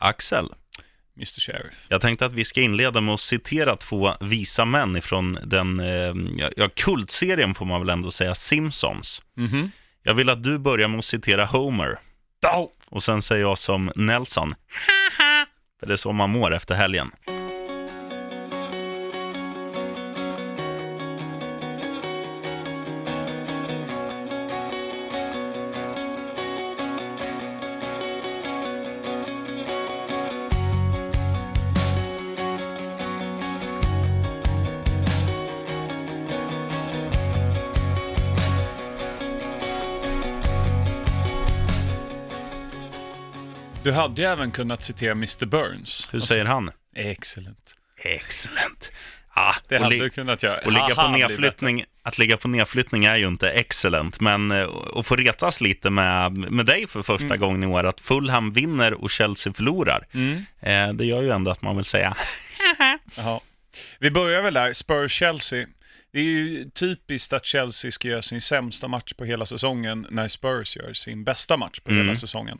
Axel, Mr Sheriff. jag tänkte att vi ska inleda med att citera två visa män ifrån den, eh, ja, kultserien får man väl ändå säga, Simpsons. Mhm. Jag vill att du börjar med att citera Homer. Och sen säger jag som Nelson. För det är så man mår efter helgen. Hade ju även kunnat citera Mr Burns. Hur säger han? Excellent. Excellent. Ah, Det hade li- du kunnat göra. och ligga på nedflyttning, att ligga på nedflyttning är ju inte excellent, men eh, att få retas lite med, med dig för första Mm. gången i år, att Fulham vinner och Chelsea förlorar. Mm. eh, det gör ju ändå att man vill säga Jaha. Vi börjar väl där, Spurs-Chelsea. Det är ju typiskt att Chelsea ska göra sin sämsta match på hela säsongen när Spurs gör sin bästa match på Mm. hela säsongen.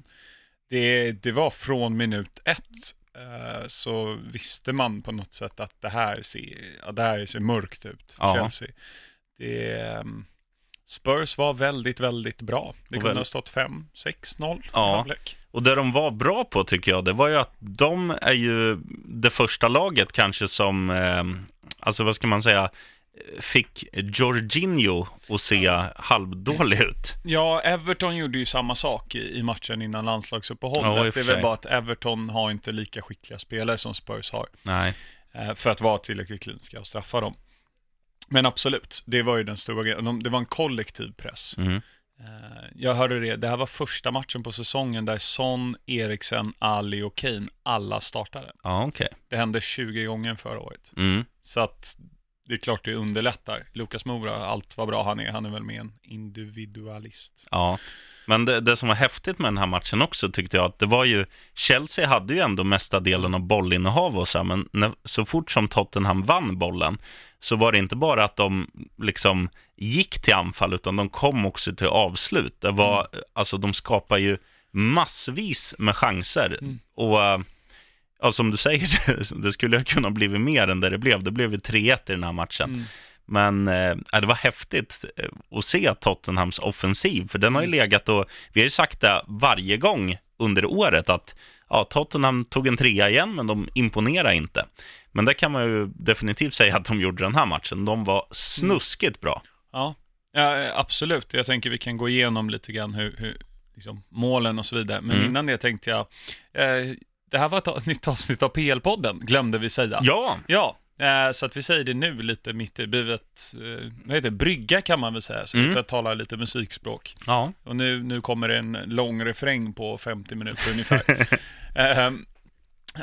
Det, det var från minut ett eh, så visste man på något sätt att det här ser, ja, det här ser mörkt ut för Ja. Chelsea. Det, ehm, Spurs var väldigt, väldigt bra. Det kunde väl- ha stått 5-6-0 Ja. Och det de var bra på tycker jag, det var ju att de är ju det första laget kanske som, eh, alltså vad ska man säga, fick Jorginho att se halvdålig ut. Ja, Everton gjorde ju samma sak i, matchen innan Ja, landslagsuppehållet. för det är väl bara att Everton har inte lika skickliga spelare som Spurs har. Nej. eh, För att vara tillräckligt kliniska och straffa dem. Men absolut, det var ju den stora grejen. De- Det var en kollektiv press. Mm. Eh, Jag hörde det, det här var första matchen på säsongen där Son, Eriksen, Ali och Kane alla startade. Ja, okej. Det hände 20 gånger förra året. Mm. Så att det är klart det underlättar. Lukas Moura, allt vad bra han är, han är väl med en individualist. Ja, men det, det som var häftigt med den här matchen också tyckte jag att det var ju Chelsea hade ju ändå mesta delen av bollinnehav och så här, men när, så fort som Tottenham vann bollen så var det inte bara att de liksom gick till anfall utan de kom också till avslut. Det var, alltså de skapar ju massvis med chanser Mm. och eh, ja, som du säger, det skulle ju kunna blivit mer än det det blev. Det blev ju 3-1 i den här matchen. Mm. Men eh, ja, det var häftigt eh, att se Tottenhams offensiv, för den har ju Mm. legat och vi har ju sagt det varje gång under året att ja, Tottenham tog en trea igen, men de imponerar inte. Men det kan man ju definitivt säga att de gjorde den här matchen. De var snuskigt bra. Ja, ja absolut. Jag tänker vi kan gå igenom lite grann hur, hur liksom, målen och så vidare. Men Mm. innan det tänkte jag, eh, det här var ett nytt avsnitt av PL-podden, glömde vi säga. Ja, Ja, eh, så att vi säger det nu lite mitt i buret, eh, vad heter det, brygga kan man väl säga, så Mm. för att tala lite musikspråk. ja. Och nu, nu kommer det en lång refräng på 50 minuter ungefär. eh,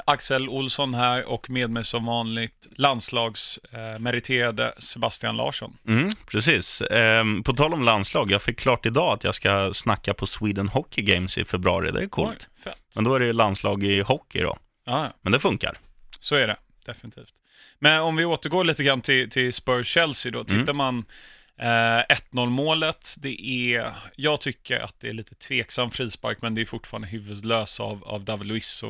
Axel Olsson här och med mig som vanligt landslagsmeriterade eh, Sebastian Larsson. Mm, precis. Ehm, på tal om landslag, jag fick klart idag att jag ska snacka på Sweden Hockey Games i februari. Det är coolt. Oj. Men då är det landslag i hockey då. Ja, ja. Men det funkar. Så är det, definitivt. Men om vi återgår lite grann till, till Spurs-Chelsea då. Tittar Mm. man eh, 1-0 målet, det är, jag tycker att det är lite tveksam frispark, men det är fortfarande huvudlös av, av David Luiz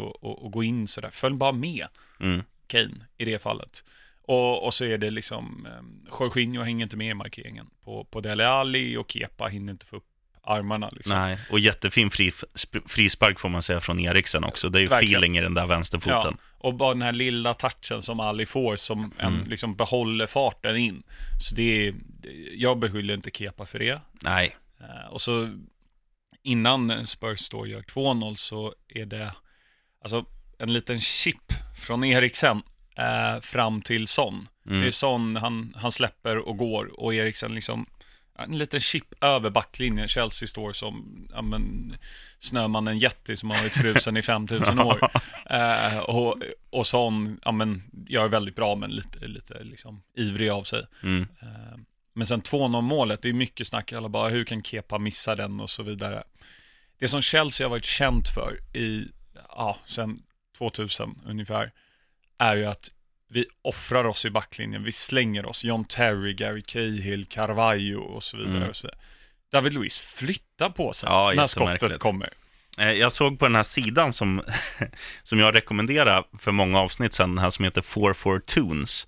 att gå in sådär. Följ bara med Mm. Kane i det fallet. Och, och så är det liksom, eh, Jorginho hänger inte med i markeringen på, på Dele Alli och Kepa hinner inte få upp armarna liksom. Nej, och jättefin fri, sp- frispark får man säga från Eriksen också. Det är ju Verkligen. feeling i den där Ja, vänsterfoten. och bara den här lilla touchen som Ali får som en, Mm. liksom behåller farten in. Så det är, jag beskyller inte Kepa för det. Nej, Eh, och så innan Spurs då gör 2-0 så är det alltså en liten chip från Eriksen eh, fram till Son. Det är mm. Son, han, han släpper och går och Eriksen liksom en liten chip över backlinjen. Chelsea står som ja, men, Snömannen Jätti som har varit frusen i 5000 år. Eh, och, och Son ja, men, gör väldigt bra men lite, lite liksom, ivrig av sig. Mm. Eh, Men sen 2-0 målet, det är mycket snack, alla bara hur kan Kepa missa den och så vidare. Det som Chelsea har varit känt för i, ja, sen 2000 ungefär, är ju att vi offrar oss i backlinjen, vi slänger oss. John Terry, Gary Cahill, Carvalho och så vidare. Mm. Och så vidare. David Luiz flyttar på sig Ja, när skottet kommer. Eh, Jag såg på den här sidan som, som jag rekommenderar för många avsnitt sedan, den här som heter 44 Tunes.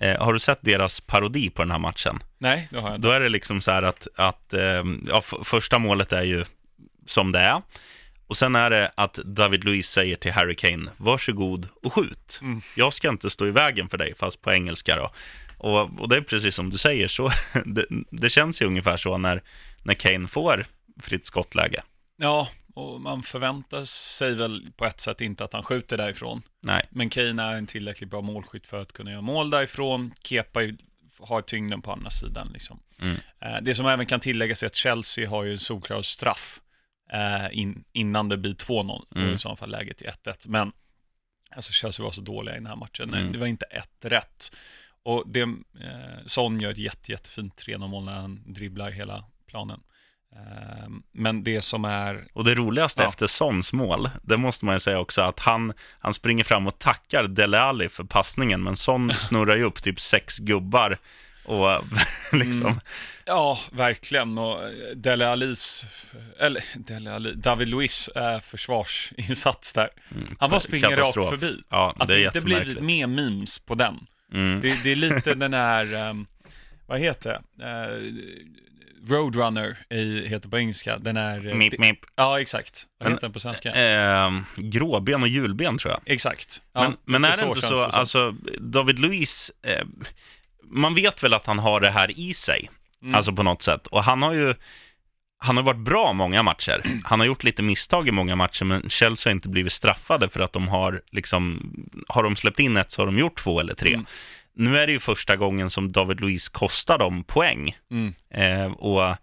Eh, har du sett deras parodi på den här matchen? Nej, det har jag inte. Då är det liksom så här att, att eh, ja, första målet är ju som det är. Och sen är det att David Luiz säger till Harry Kane, varsågod och skjut. Mm. Jag ska inte stå i vägen för dig, fast på engelska då. Och, och det är precis som du säger, så det, det känns ju ungefär så när, när Kane får fritt skottläge. Ja, och man förväntar sig väl på ett sätt inte att han skjuter därifrån. Nej, Men Kane är en tillräckligt bra målskytt för att kunna göra mål därifrån. Kepa har tyngden på andra sidan. Liksom. Mm. Eh, Det som även kan tilläggas är att Chelsea har ju en solklar straff eh, in, innan det blir 2-0. Då är Mm. i så fall läget till 1-1. Men alltså Chelsea var så dåliga i den här matchen. Mm. Det var inte ett rätt. Och det, eh, Son gör ett jätte, jättefint 3-0-mål när han dribblar hela planen. Eh, men det som är och det roligaste Ja. efter Sons mål, det måste man ju säga också, att han, han springer fram och tackar Dele Alli för passningen, men Son snurrar ju upp typ sex gubbar och liksom, Mm. Ja, verkligen. Och eh, Dele Alis, eller Dele Ali, David Luiz äh, försvarsinsats där. Han bara springer rakt förbi. Ja, Att det är det inte blivit mer memes på den. Mm. Det, det är lite den här, ehm, vad heter det? Eh, Roadrunner i, heter på engelska. Den är... eh, Mip, mip. Ja, exakt. Vad heter den på svenska? Eh, gråben och julben tror jag. exakt. Ja, men men är det inte så, som. alltså David Luiz, eh, man vet väl att han har det här i sig, Mm. alltså på något sätt. Och han har ju, han har varit bra många matcher. Han har gjort lite misstag i många matcher, men Chelsea har inte blivit straffade för att de har, liksom, har de släppt in ett så har de gjort två eller tre. Mm. Nu är det ju första gången som David Luiz kostar dem poäng. Mm. Eh, och eh,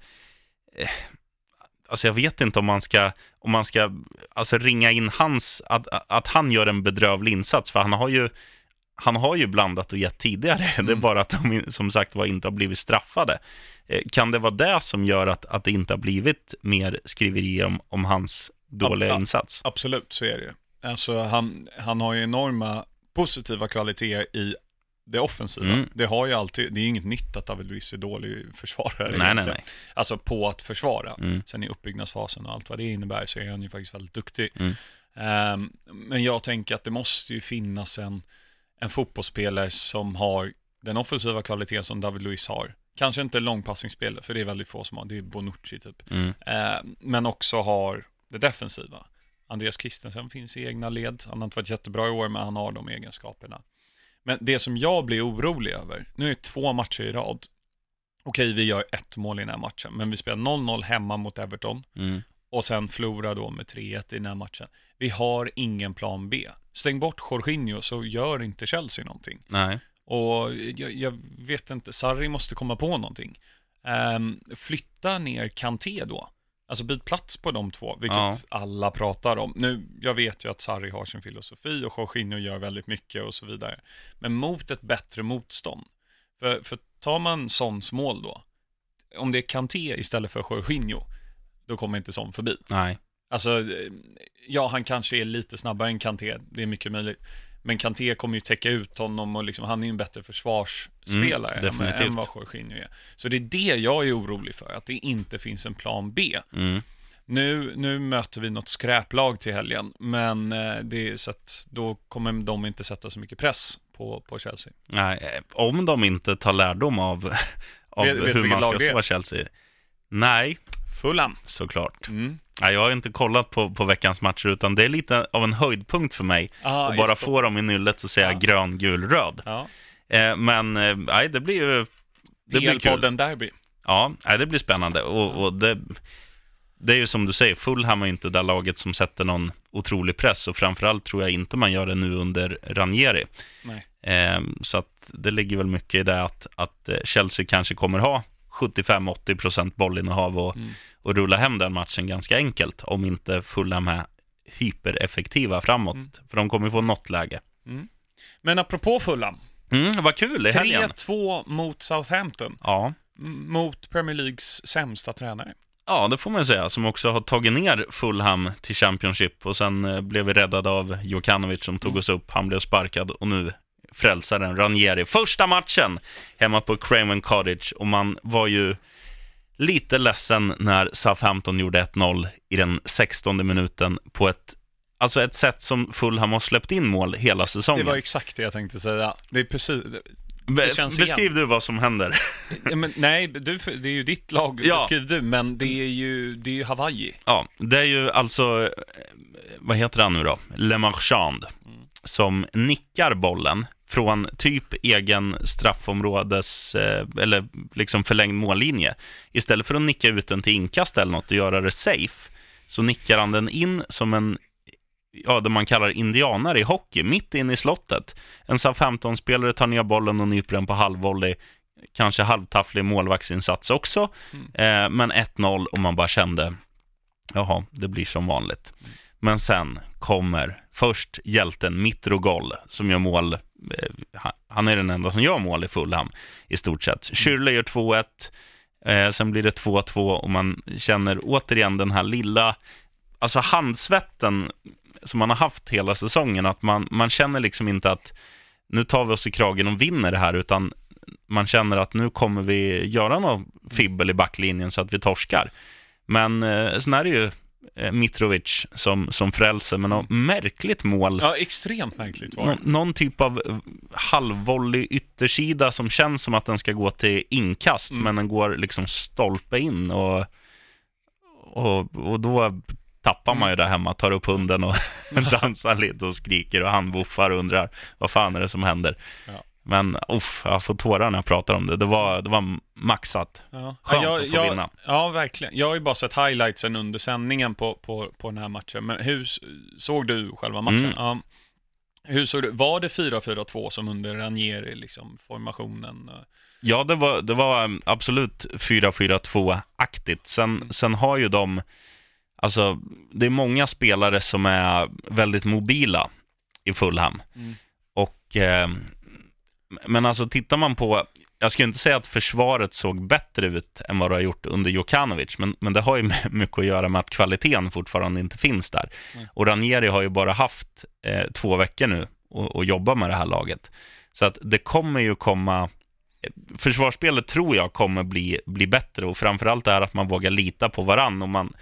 alltså jag vet inte om man ska, om man ska alltså ringa in hans, att, att han gör en bedrövlig insats, för han har ju han har ju blandat och gett tidigare, det är Mm. bara att de som sagt var inte har blivit straffade. Eh, Kan det vara det som gör att, att det inte har blivit mer skriverier om, om hans dåliga ja. insats? Absolut, så är det ju. Alltså, han, han har ju enorma positiva kvaliteter i det offensiva. Mm. Det har ju alltid, det är ju inget nytt att David Luiz är dålig försvarare. Nej, nej, egentligen. nej. Alltså på att försvara. Mm. Sen i uppbyggnadsfasen och allt vad det innebär så är han ju faktiskt väldigt duktig. Mm. Ehm, men jag tänker att det måste ju finnas en, en fotbollsspelare som har den offensiva kvaliteten som David Luiz har. Kanske inte långpassningsspelare, för det är väldigt få som har. Det är Bonucci typ. Mm. Eh, men också har det defensiva. Andreas Christensen finns i egna led. Han har inte varit jättebra i år, men han har de egenskaperna. Men det som jag blir orolig över, nu är det två matcher i rad. Okej, vi gör ett mål i den här matchen, men vi spelar 0-0 hemma mot Everton Mm. Och sen förlorar då med 3-1 i den här matchen. Vi har ingen plan B. Stäng bort Jorginho så gör inte Chelsea någonting. Nej. Och jag, jag vet inte, Sarri måste komma på någonting. Ehm, flytta ner Kanté då. Alltså byt plats på de två, vilket Ja. alla pratar om. Nu, jag vet ju att Sarri har sin filosofi och Jorginho gör väldigt mycket och så vidare. Men mot ett bättre motstånd. För, för tar man Sons mål då, om det är Kanté istället för Jorginho, då kommer inte Son förbi. Nej. Alltså, eh, ja, han kanske är lite snabbare än Kanté, det är mycket möjligt. Men Kanté kommer ju täcka ut honom och liksom, han är ju en bättre försvarsspelare Mm, än, än vad Jorginho är. Så det är det jag är orolig för, att det inte finns en plan B. Mm. Nu, nu möter vi något skräplag till helgen, men eh, det är så att då kommer de inte sätta så mycket press på, på Chelsea. Nej. eh, Om de inte tar lärdom av, av Vet- vet hur vilket man ska slå Chelsea. Nej, Fulham. såklart. Mm. Nej, jag har inte kollat på, på veckans matcher, utan det är lite av en höjdpunkt för mig. Ah, och bara få dem i nyllet och säga Ja. grön, gul, röd. Ja. Eh, men eh, det blir ju det blir kul. Derby. Ja, nej, det blir spännande. Och, och det, det är ju som du säger, Fulham är inte det laget som sätter någon otrolig press. Och framförallt tror jag inte man gör det nu under Ranieri. Eh, så att det ligger väl mycket i det att, att eh, Chelsea kanske kommer ha 75-80% bollinnehav och, Mm. och rulla hem den matchen ganska enkelt. Om inte Fulham är hypereffektiva framåt. Mm. För de kommer få något läge. Men apropå Fulham, Mm, vad kul i helgen. 3-2 mot Southampton. Ja. Mot Premier Leagues sämsta tränare. Ja, det får man säga, som också har tagit ner Fulham till Championship och sen eh, blev vi räddade av Jokanovic som tog Mm. oss upp, han blev sparkad och nu frälsaren Ranieri. Första matchen hemma på Craven Cottage och man var ju lite ledsen när Southampton gjorde 1-0 i den 16 minuten på ett, alltså ett sätt som Fulham har släppt in mål hela säsongen. Det var exakt det jag tänkte säga. Det är precis... Beskriv igen. du vad som händer. Men, nej, du, det är ju ditt lag, Ja. beskriv du, men det är ju, det är ju Hawaii. Ja, det är ju alltså, eh, vad heter han nu då? Le Marchand, som nickar bollen från typ egen straffområdes, eh, eller liksom förlängd mållinje. Istället för att nicka ut den till inkast eller något och göra det safe, så nickar han den in som en, ja, det man kallar indianare i hockey, mitt in i slottet. En Southampton-spelare tar ner bollen och nyper den på halvvolley, kanske halvtafflig målvaktsinsats också, eh, men 1-0 och man bara kände, Jaha, det blir som vanligt. Men sen kommer först hjälten Mitrogol som gör mål. Eh, han- är den enda som gör mål i Fulham i stort sett. Schürrle gör 2-1. Eh, sen blir det 2-2 och man känner återigen den här lilla, alltså handsvetten som man har haft hela säsongen. Att man, man känner liksom inte att nu tar vi oss i kragen och vinner det här, utan man känner att nu kommer vi göra någon fibbel i backlinjen så att vi torskar. Men eh, sen är det ju Mitrovic som, som frälser, men något märkligt mål. Ja, extremt märkligt var Nå, det. någon typ av eh, halvvolley yttersida som känns som att den ska gå till inkast, Mm. men den går liksom stolpe in och, och, och då tappar man ju där hemma, tar upp hunden och dansar lite och skriker och han och undrar vad fan är det som händer. Ja. Men uff, jag får tårar när jag pratar om det. Det var, det var maxat. Ja. Skönt ja, att få jag, vinna. Ja, verkligen. Jag har ju bara sett highlightsen under sändningen på, på, på den här matchen. Men hur såg du själva matchen? Mm. Ja. Hur såg du? Var det 4-4-2 som under Ranieri, liksom, formationen? Ja, det var, det var um, absolut 4-4-2-aktigt. Sen, sen har ju de, alltså det är många spelare som är väldigt mobila i Fulham. Mm. Och, eh, men alltså tittar man på, jag ska inte säga att försvaret såg bättre ut än vad det har gjort under Jokanovic, men, men det har ju mycket att göra med att kvaliteten fortfarande inte finns där. Mm. Och Ranieri har ju bara haft eh, två veckor nu och, och jobba med det här laget. Så att det kommer ju komma försvarsspelet tror jag kommer bli, bli bättre och framförallt det här att man vågar lita på varann. Och man,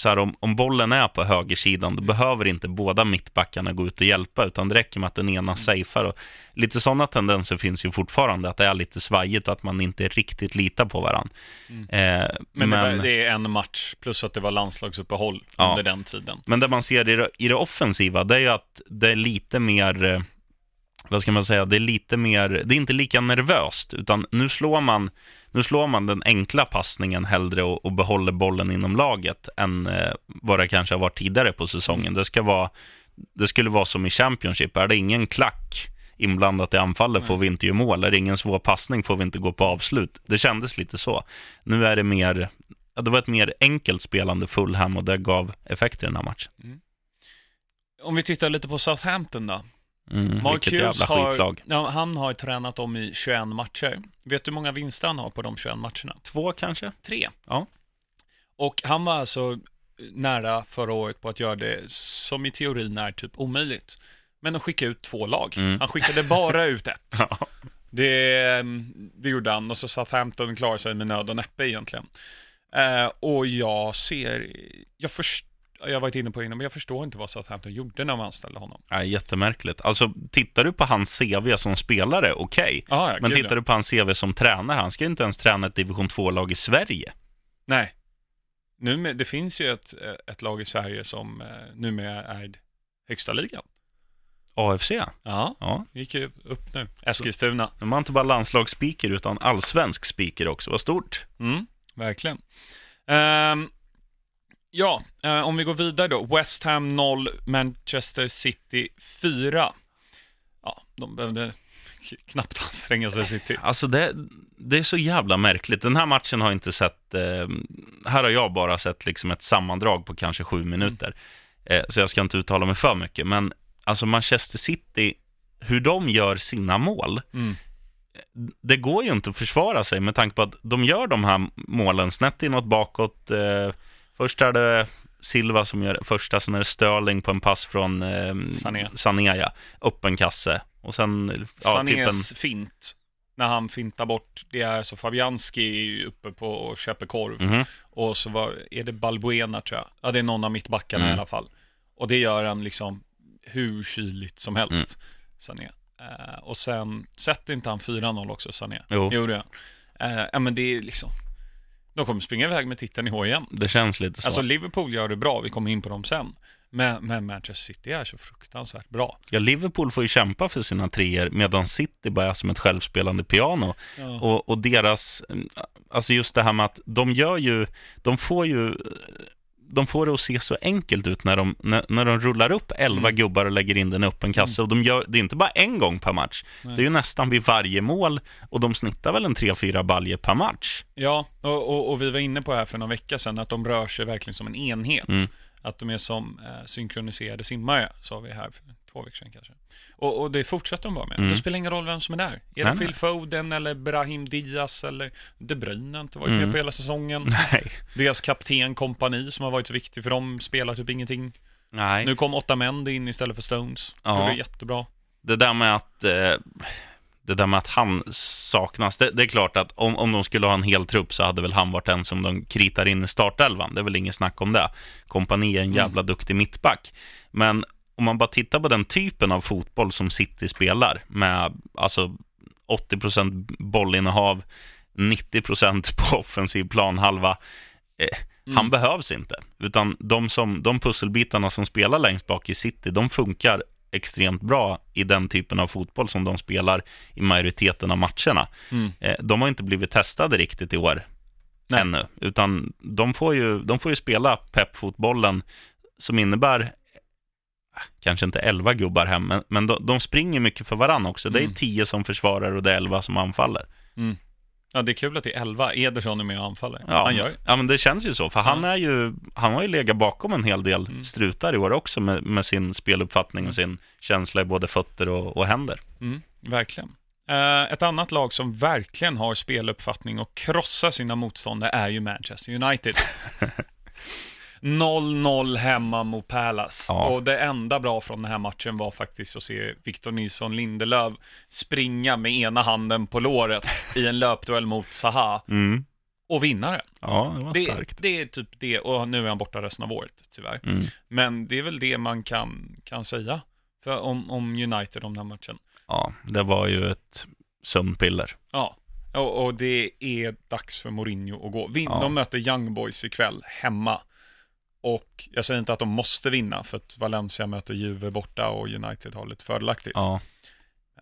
så här, om, om bollen är på högersidan, då behöver inte båda mittbackarna gå ut och hjälpa, utan det räcker med att den ena safear. Och lite sådana tendenser finns ju fortfarande, att det är lite svajigt och att man inte riktigt litar på varann. Mm. Eh, Men, men, Det, var, det är en match, plus att det var landslagsuppehåll Ja. under den tiden. men det man ser i det, i det offensiva, det är ju att det är lite mer, eh, vad ska man säga, det är lite mer, det är inte lika nervöst, utan nu slår man, nu slår man den enkla passningen hellre och, och behåller bollen inom laget än eh, vad det kanske har varit tidigare på säsongen. Det ska vara, det skulle vara som i Championship, är det ingen klack inblandat i anfallet får vi inte göra mål, är det ingen svår passning får vi inte gå på avslut. Det kändes lite så. Nu är det mer, ja, det var ett mer enkelt spelande Fulham och det gav effekt i den här matchen. Om vi tittar lite på Southampton då. Mm, Mark vilket Hughes jävla har, skitlag. ja, han har tränat dem i 21 matcher. Vet du hur många vinster han har på de 21 matcherna? Två kanske? Tre. Ja. Och han var alltså nära förra året på att göra det som i teorin är typ omöjligt. Men att skicka ut två lag. Mm. Han skickade bara ut ett. Ja. Det, det gjorde han och så Southampton klarade sig med nöd och näppe egentligen. Eh, och jag ser, jag först, jag har varit inne på det innan, men jag förstår inte vad Southampton gjorde när man anställde honom. Ja, jättemärkligt. Alltså, tittar du på hans CV som spelare, okej. Ah, ja, Men tittar ja. du på hans CV som tränare, han ska ju inte ens träna ett division 2-lag i Sverige. Nej. Nu med, det finns ju ett, ett lag i Sverige som eh, numera är högsta ligan. AFC, Ja, ja. gick ju upp nu. Eskilstuna. De har inte bara landslagsspeaker utan allsvensk speaker också, vad stort. Mm, verkligen. Ehm, ja, eh, om vi går vidare då. West Ham 0, Manchester City 4. Ja, de behövde knappt anstränga sig City. Alltså det, det är så jävla märkligt. Den här matchen har jag inte sett, eh, här har jag bara sett liksom ett sammandrag på kanske sju minuter. Eh, så jag ska inte uttala mig för mycket. Men alltså Manchester City, hur de gör sina mål, Mm. det går ju inte att försvara sig med tanke på att de gör de här målen snett inåt bakåt. Eh, först är det Silva som gör första, sen är det Sterling på en pass från eh, Sané. Sané ja. Öppen kasse. Och sen, ja, Sanés fint när han fintar bort, det är så Fabianski uppe på och köper korv. Mhm. Och så var, är det Balbuena tror jag. Ja, det är någon av mittbackarna Mm. i alla fall. Och det gör han liksom hur kyligt som helst, Mm. Sané. Eh, och sen, sätter inte han 4-0 också, Sané? Jo. Gör han. Eh, ja, men det är liksom, de kommer springa iväg med titeln i år igen. Det känns lite så. Alltså Liverpool gör det bra, vi kommer in på dem sen. Men, men Manchester City är så fruktansvärt bra. Ja, Liverpool får ju kämpa för sina treor medan City bara är som ett självspelande piano. Ja. Och, och deras, alltså just det här med att de gör ju, de får ju, de får det att se så enkelt ut när de, när, när de rullar upp 11 Mm. gubbar och lägger in den i öppen kasse. Och de gör, det är inte bara en gång per match, Nej. det är ju nästan vid varje mål och de snittar väl en 3-4 baljer per match. Ja, och, och, och vi var inne på det här för några veckor sedan, att de rör sig verkligen som en enhet. Mm. Att de är som eh, synkroniserade simmare, sa vi här två veckor sedan kanske. Och, och det fortsätter de bara med. Mm. Det spelar ingen roll vem som är där. Är det Phil. Foden eller Brahim Diaz eller De Bruyne inte varit Mm. med på hela säsongen. Nej. Deras kapten, kompani, som har varit så viktig för dem, spelar typ ingenting. Nej. Nu kom åtta män in istället för Stones. Ja. Det var jättebra. det där med att eh, det där med att han saknas, det, det är klart att om, om de skulle ha en hel trupp så hade väl han varit den som de kritar in i startelvan. Det är väl inget snack om det. Kompani är en jävla duktig mittback. Men om man bara tittar på den typen av fotboll som City spelar med alltså 80% bollinnehav, 90% på offensiv planhalva. Eh, Han Mm. behövs inte, utan de, som, de pusselbitarna som spelar längst bak i City, de funkar extremt bra i den typen av fotboll som de spelar i majoriteten av matcherna. Mm. Eh, De har inte blivit testade riktigt i år Nej. ännu, utan de får ju, de får ju spela peppfotbollen som innebär kanske inte 11 gubbar hem, men, men de, de springer mycket för varandra också. Det är Mm. 10 som försvarar och det är 11 som anfaller. Ja, det är kul att det är 11. Ederson är med och anfaller. Ja, Han gör ja, men det känns ju så, för han, är ju, han har ju legat bakom en hel del Mm. strutar i år också med, med sin speluppfattning och sin känsla i både fötter och, och händer. Mm, verkligen. Eh, ett annat lag som verkligen har speluppfattning och krossar sina motståndare är ju Manchester United. 0-0 hemma mot Palace. Ja. Och det enda bra från den här matchen var faktiskt att se Victor Nilsson Lindelöf springa med ena handen på låret i en löpduell mot Zaha Mm. och vinna den. Ja, det var Det, starkt. det är typ det, och nu är han borta resten av året tyvärr. Mm. Men det är väl det man kan, kan säga för, om, om United om den här matchen. Ja, det var ju ett sömnpiller. Ja, och, och det är dags för Mourinho att gå. Vin, Ja. De möter Young Boys ikväll, hemma. Och jag säger inte att de måste vinna, för att Valencia möter Juve borta och United har lite fördelaktigt. Ja.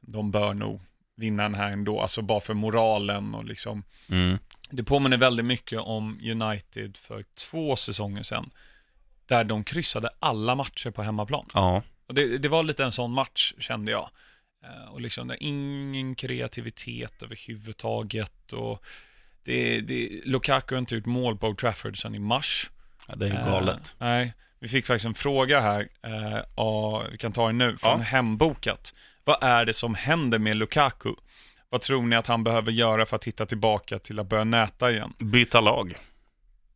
De bör nog vinna den här ändå, alltså bara för moralen och liksom. Mm. Det påminner väldigt mycket om United för två säsonger sedan. Där de kryssade alla matcher på hemmaplan. Ja. Och det, det var lite en sån match, kände jag. Eh, Och liksom, det är ingen kreativitet överhuvudtaget. Och det, det, Lukaku har inte gjort mål på Old Trafford sedan i mars. Ja, det är ju galet. Eh, nej, vi fick faktiskt en fråga här, eh, och vi kan ta den nu, från Ja. Hembokat. Vad är det som händer med Lukaku? Vad tror ni att han behöver göra för att hitta tillbaka till att börja näta igen? Byta lag.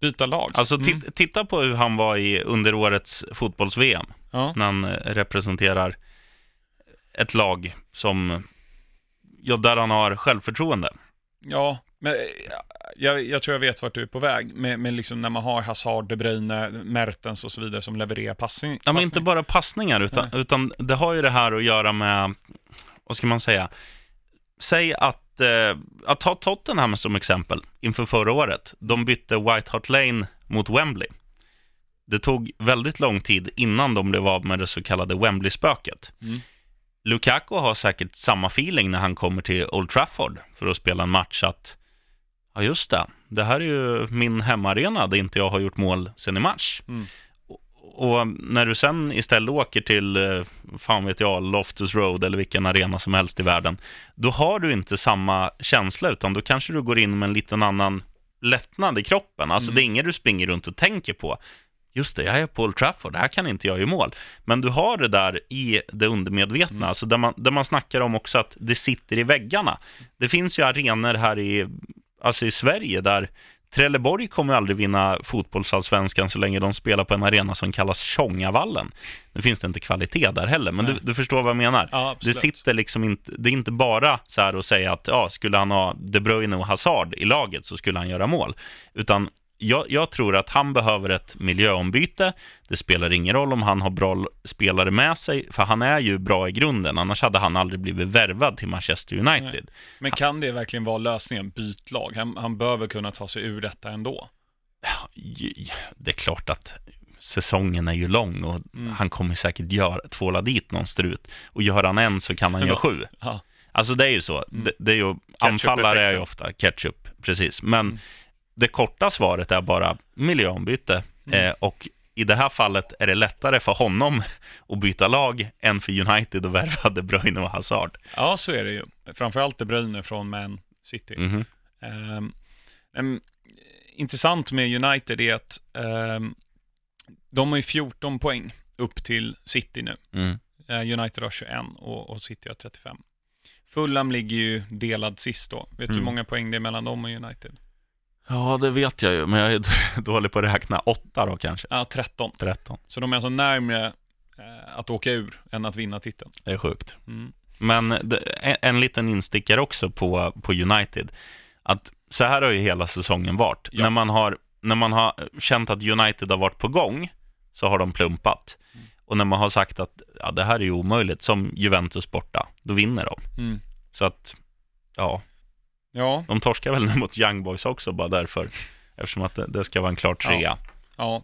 Byta lag? Alltså, Mm. titta på hur han var i under årets fotbolls-VM. Ja. När han eh, representerar ett lag som, ja, där han har självförtroende. Ja, men eh, jag, jag tror jag vet vart du är på väg. Med, med liksom när man har Hazard, De Bruyne, Mertens och så vidare som levererar passning. Ja, men passning. inte bara passningar, utan, utan det har ju det här att göra med, vad ska man säga, säg att, eh, att ta Tottenham som exempel inför förra året. De bytte White Hart Lane mot Wembley. Det tog väldigt lång tid innan de blev av med det så kallade Wembley-spöket. Mm. Lukaku har säkert samma feeling när han kommer till Old Trafford för att spela en match att, ja just det, det här är ju min hemmaarena där inte jag har gjort mål sedan i mars. Mm. Och när du sen istället åker till, eh, fan vet jag, Loftus Road eller vilken arena som helst i världen, då har du inte samma känsla, utan då kanske du går in med en liten annan lättnad i kroppen. Alltså Mm. det är inget du springer runt och tänker på. Just det, jag är på Old Trafford, här kan inte jag göra mål. Men du har det där i det undermedvetna, Mm. alltså där, man, där man snackar om också att det sitter i väggarna. Det finns ju arenor här i, alltså i Sverige där Trelleborg kommer aldrig vinna fotbollsallsvenskan så länge de spelar på en arena som kallas Tjongavallen. Nu finns det inte kvalitet där heller, men du, du, förstår vad jag menar. Ja, det sitter liksom inte, det är inte bara så här att säga att ja, skulle han ha De Bruyne och Hazard i laget så skulle han göra mål. Utan jag, jag, tror att han behöver ett miljöombyte. Det spelar ingen roll om han har bra spelare med sig, för han är ju bra i grunden. Annars hade han aldrig blivit värvad till Manchester United. Nej. Men kan det verkligen vara lösningen, byt lag? Han, han behöver kunna ta sig ur detta ändå. Det är klart att säsongen är ju lång och mm. han kommer säkert göra, tvåla dit någon strut. Och gör han en så kan han göra sju. Ja. Alltså det är ju så. Mm. Det, det, är ju, anfallare är ju ofta ketchup, precis. Men mm det korta svaret är bara miljöombyte. Mm. Eh, och i det här fallet är det lättare för honom att byta lag än för United att värva De Bruyne och Hazard. Ja, så är det ju. Framförallt De Bruyne från Man City. Mm. Um, um, intressant med United är att um, de har ju 14 poäng upp till City nu. Mm. Uh, United har 21 och, och City har 35. Fulham ligger ju delad sist då. Vet du hur mm. många poäng det är mellan dem och United? Ja, det vet jag ju, men jag är dålig på att räkna. Åtta då kanske? Ja, 13. 13. Så de är alltså närmare eh, att åka ur än att vinna titeln. Det är sjukt. Mm. Men en liten instickare också på, på United. Att så här har ju hela säsongen varit. Ja. När, man har, när man har känt att United har varit på gång, så har de plumpat. Mm. Och när man har sagt att ja, det här är ju omöjligt, som Juventus borta, då vinner de. Mm. Så att, ja, Ja. De torskar väl nu mot Young Boys också, bara därför. Eftersom att det, det ska vara en klar trea. Ja. ja.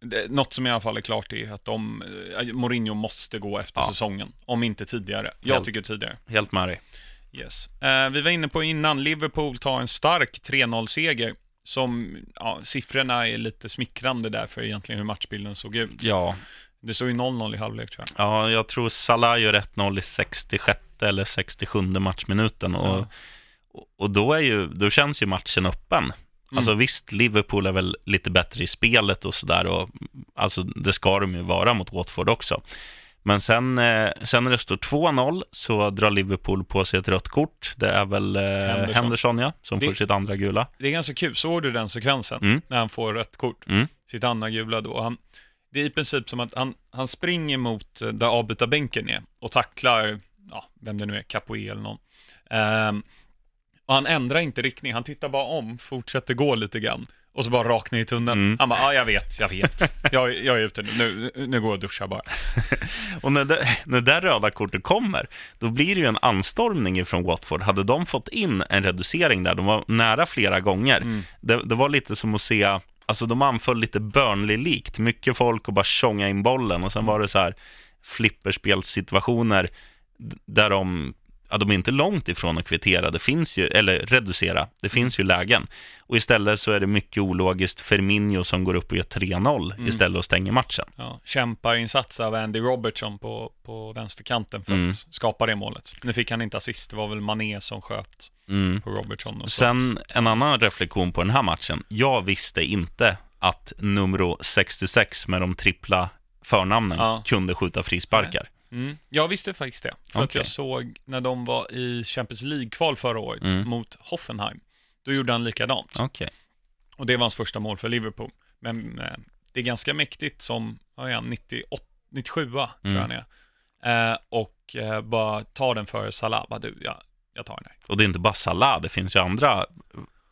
Det, något som i alla fall är klart är att de, eh, Mourinho måste gå efter ja. säsongen. Om inte tidigare. Jag helt, tycker tidigare. Helt med dig. Yes. Eh, vi var inne på innan, Liverpool tar en stark 3-0-seger. Som, ja, siffrorna är lite smickrande där för egentligen hur matchbilden såg ut. Ja. Det såg ju 0-0 i halvlek tror jag. Ja, jag tror Salah gör 1-0 i 66 eller 67 matchminuten. Och ja och då, är ju, då känns ju matchen öppen. Mm. Alltså visst, Liverpool är väl lite bättre i spelet och sådär. Alltså det ska de ju vara mot Watford också. Men sen, eh, sen när det står 2-0 så drar Liverpool på sig ett rött kort. Det är väl eh, Henderson, Henderson ja, som det, får sitt andra gula. Det är ganska kul. Såg du den sekvensen? Mm. När han får rött kort? Mm. Sitt andra gula då. Han, det är i princip som att han, han springer mot eh, där avbytarbänken är och tacklar, ja, vem det nu är, Capoe eller någon. Um, och han ändrar inte riktning, han tittar bara om, fortsätter gå lite grann. Och så bara rakt ner i tunneln. Mm. Han bara, ja jag vet, jag vet. Jag, jag är ute nu, nu, nu går jag och duschar bara. och när det, när det röda kortet kommer, då blir det ju en anstormning från Watford. Hade de fått in en reducering där, de var nära flera gånger. Mm. Det, det, var lite som att se, alltså de anföll lite Burnley-likt. Mycket folk och bara tjonga in bollen och sen var det så här flipperspelssituationer där de ja, de är inte långt ifrån att kvittera, det finns ju, eller reducera, det finns ju lägen. Och istället så är det mycket ologiskt Firmino som går upp och gör 3-0 mm. istället och stänger matchen. Ja, kämparinsats av Andy Robertson på, på vänsterkanten för mm. att skapa det målet. Nu fick han inte assist, det var väl Mané som sköt mm. på Robertson. Och så. Sen en annan reflektion på den här matchen. Jag visste inte att nummer 66 med de trippla förnamnen ja. kunde skjuta frisparkar. Mm. Jag visste faktiskt det. För okay. att jag såg när de var i Champions League-kval förra året mm. mot Hoffenheim. Då gjorde han likadant. Okay. Och det var hans första mål för Liverpool. Men eh, det är ganska mäktigt som, vad är han, 98, 97 mm. tror jag han är. Eh, och eh, bara ta den för Salah. Bara, du, jag, jag tar den här. Och det är inte bara Salah, det finns ju andra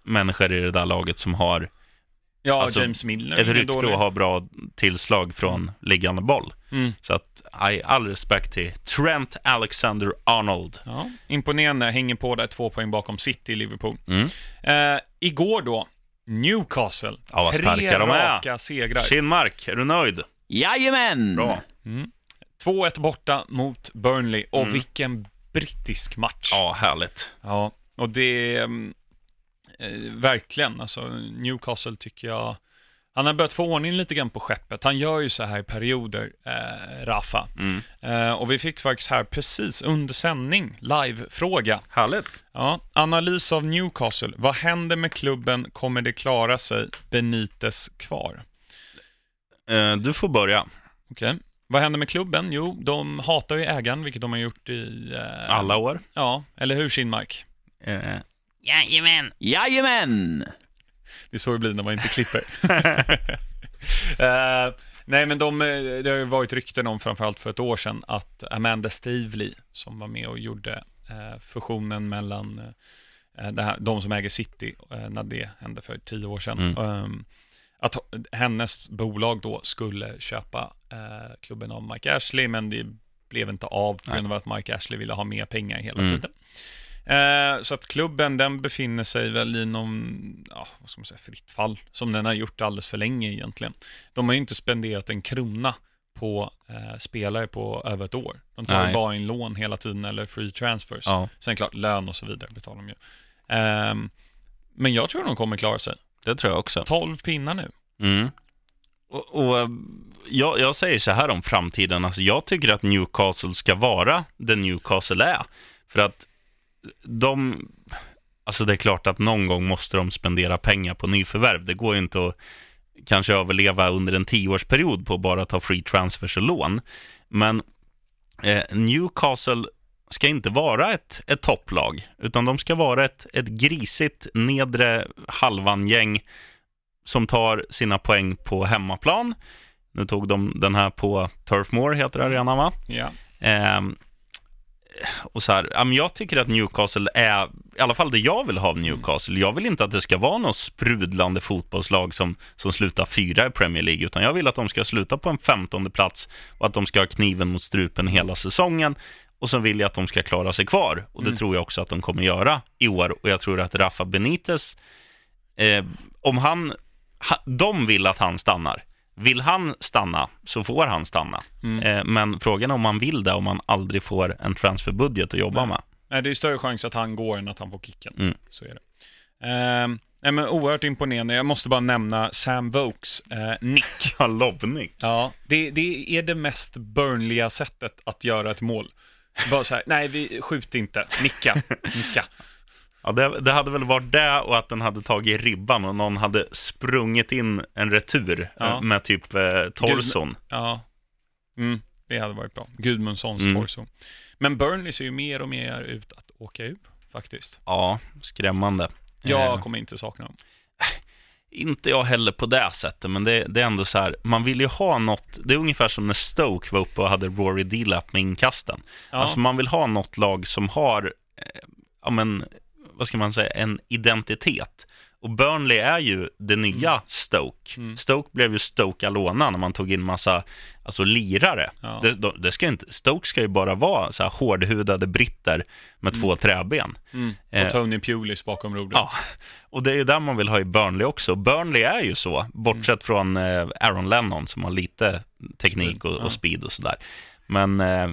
människor i det där laget som har Ja, alltså, James Milner. Ett rykte att ha bra tillslag från mm. liggande boll. Mm. Så att, all respekt till Trent Alexander-Arnold. Ja, imponerande, hänger på där två poäng bakom City i Liverpool. Mm. Eh, igår då, Newcastle. Ja, vad starka de är. raka segrar. Kinmark, är du nöjd? Jajamän! Bra. Mm. 2-1 borta mot Burnley, och mm. vilken brittisk match. Ja, härligt. Ja, och det... Eh, verkligen, alltså Newcastle tycker jag, han har börjat få ordning lite grann på skeppet. Han gör ju så här i perioder, eh, Rafa. Mm. Eh, och vi fick faktiskt här precis under sändning, live-fråga. Härligt. Ja, analys av Newcastle. Vad händer med klubben? Kommer det klara sig? Benites kvar? Eh, du får börja. Okej. Okay. Vad händer med klubben? Jo, de hatar ju ägaren, vilket de har gjort i... Eh, Alla år. Ja, eller hur Kinmark? Eh, Jajamän. Jajamän! det är så det blir när man inte klipper. uh, nej, men de, det har ju varit rykten om, framförallt för ett år sedan, att Amanda Stavely, som var med och gjorde uh, fusionen mellan uh, här, de som äger City, när det hände för tio år sedan, mm. um, att hennes bolag då skulle köpa klubben av Mike Ashley, men det blev inte av på grund av att Mike Ashley ville ha mer pengar hela mm. tiden. Eh, så att klubben den befinner sig väl inom, ja, vad ska man säga, fritt fall, som den har gjort alldeles för länge egentligen. De har ju inte spenderat en krona på eh, spelare på över ett år. De tar Nej. bara in lån hela tiden eller free transfers. Ja. Sen klart lön och så vidare betalar de ju. Eh, men jag tror de kommer klara sig. Det tror jag också. 12 pinnar nu. Mm. Och, och eh, jag, jag, säger så här om framtiden, alltså jag tycker att Newcastle ska vara det Newcastle är. För att de, alltså det är klart att någon gång måste de spendera pengar på nyförvärv. Det går ju inte att kanske överleva under en tioårsperiod på att bara ta free transfers och lån. Men eh, Newcastle ska inte vara ett, ett topplag, utan de ska vara ett, ett grisigt nedre halvan-gäng som tar sina poäng på hemmaplan. Nu tog de den här på Turf Moor, heter arenan va? Ja. Eh, och så här, jag tycker att Newcastle är, i alla fall det jag vill ha av Newcastle. Jag vill inte att det ska vara något sprudlande fotbollslag som, som slutar fyra i Premier League, utan jag vill att de ska sluta på en femtonde plats och att de ska ha kniven mot strupen hela säsongen. Och så vill jag att de ska klara sig kvar. Och det mm. tror jag också att de kommer göra i år. Och jag tror att Rafa Benitez, eh, om han, ha, de vill att han stannar. Vill han stanna så får han stanna. Mm. Eh, men frågan är om han vill det om man aldrig får en transferbudget att jobba Nej. med. Nej, det är större chans att han går än att han får kicken. Mm. Så är det. Eh, nej, men oerhört imponerande. Jag måste bara nämna Sam Vokes eh, nick. Ja, lobbnick. Ja, det, det är det mest Burnliga sättet att göra ett mål. Bara så här, nej, vi skjut inte, nicka, nicka. Ja, det, det, hade väl varit det och att den hade tagit ribban och någon hade sprungit in en retur ja. med typ eh, torson. Gud, ja, mm, det hade varit bra. Gudmundssons mm. torso. Men Burnley ser ju mer och mer ut att åka ur, faktiskt. Ja, skrämmande. Jag eh. kommer inte sakna dem. Inte jag heller på det sättet, men det, det, är ändå så här, man vill ju ha något, det är ungefär som när Stoke var uppe och hade Rory Delap med inkasten. Ja. Alltså man vill ha något lag som har, eh, ja men, vad ska man säga, en identitet. Och Burnley är ju det nya mm. Stoke. Mm. Stoke blev ju Stoke Alona när man tog in massa alltså, lirare. Ja. Det, det, ska inte, Stoke ska ju bara vara så här hårdhudade britter med mm. två träben. Mm. Och eh, Tony Pulis bakom rodret. Ja, och det är ju där man vill ha i Burnley också. Burnley är ju så, bortsett mm. från eh, Aaron Lennon som har lite teknik och, och speed och sådär. Men eh,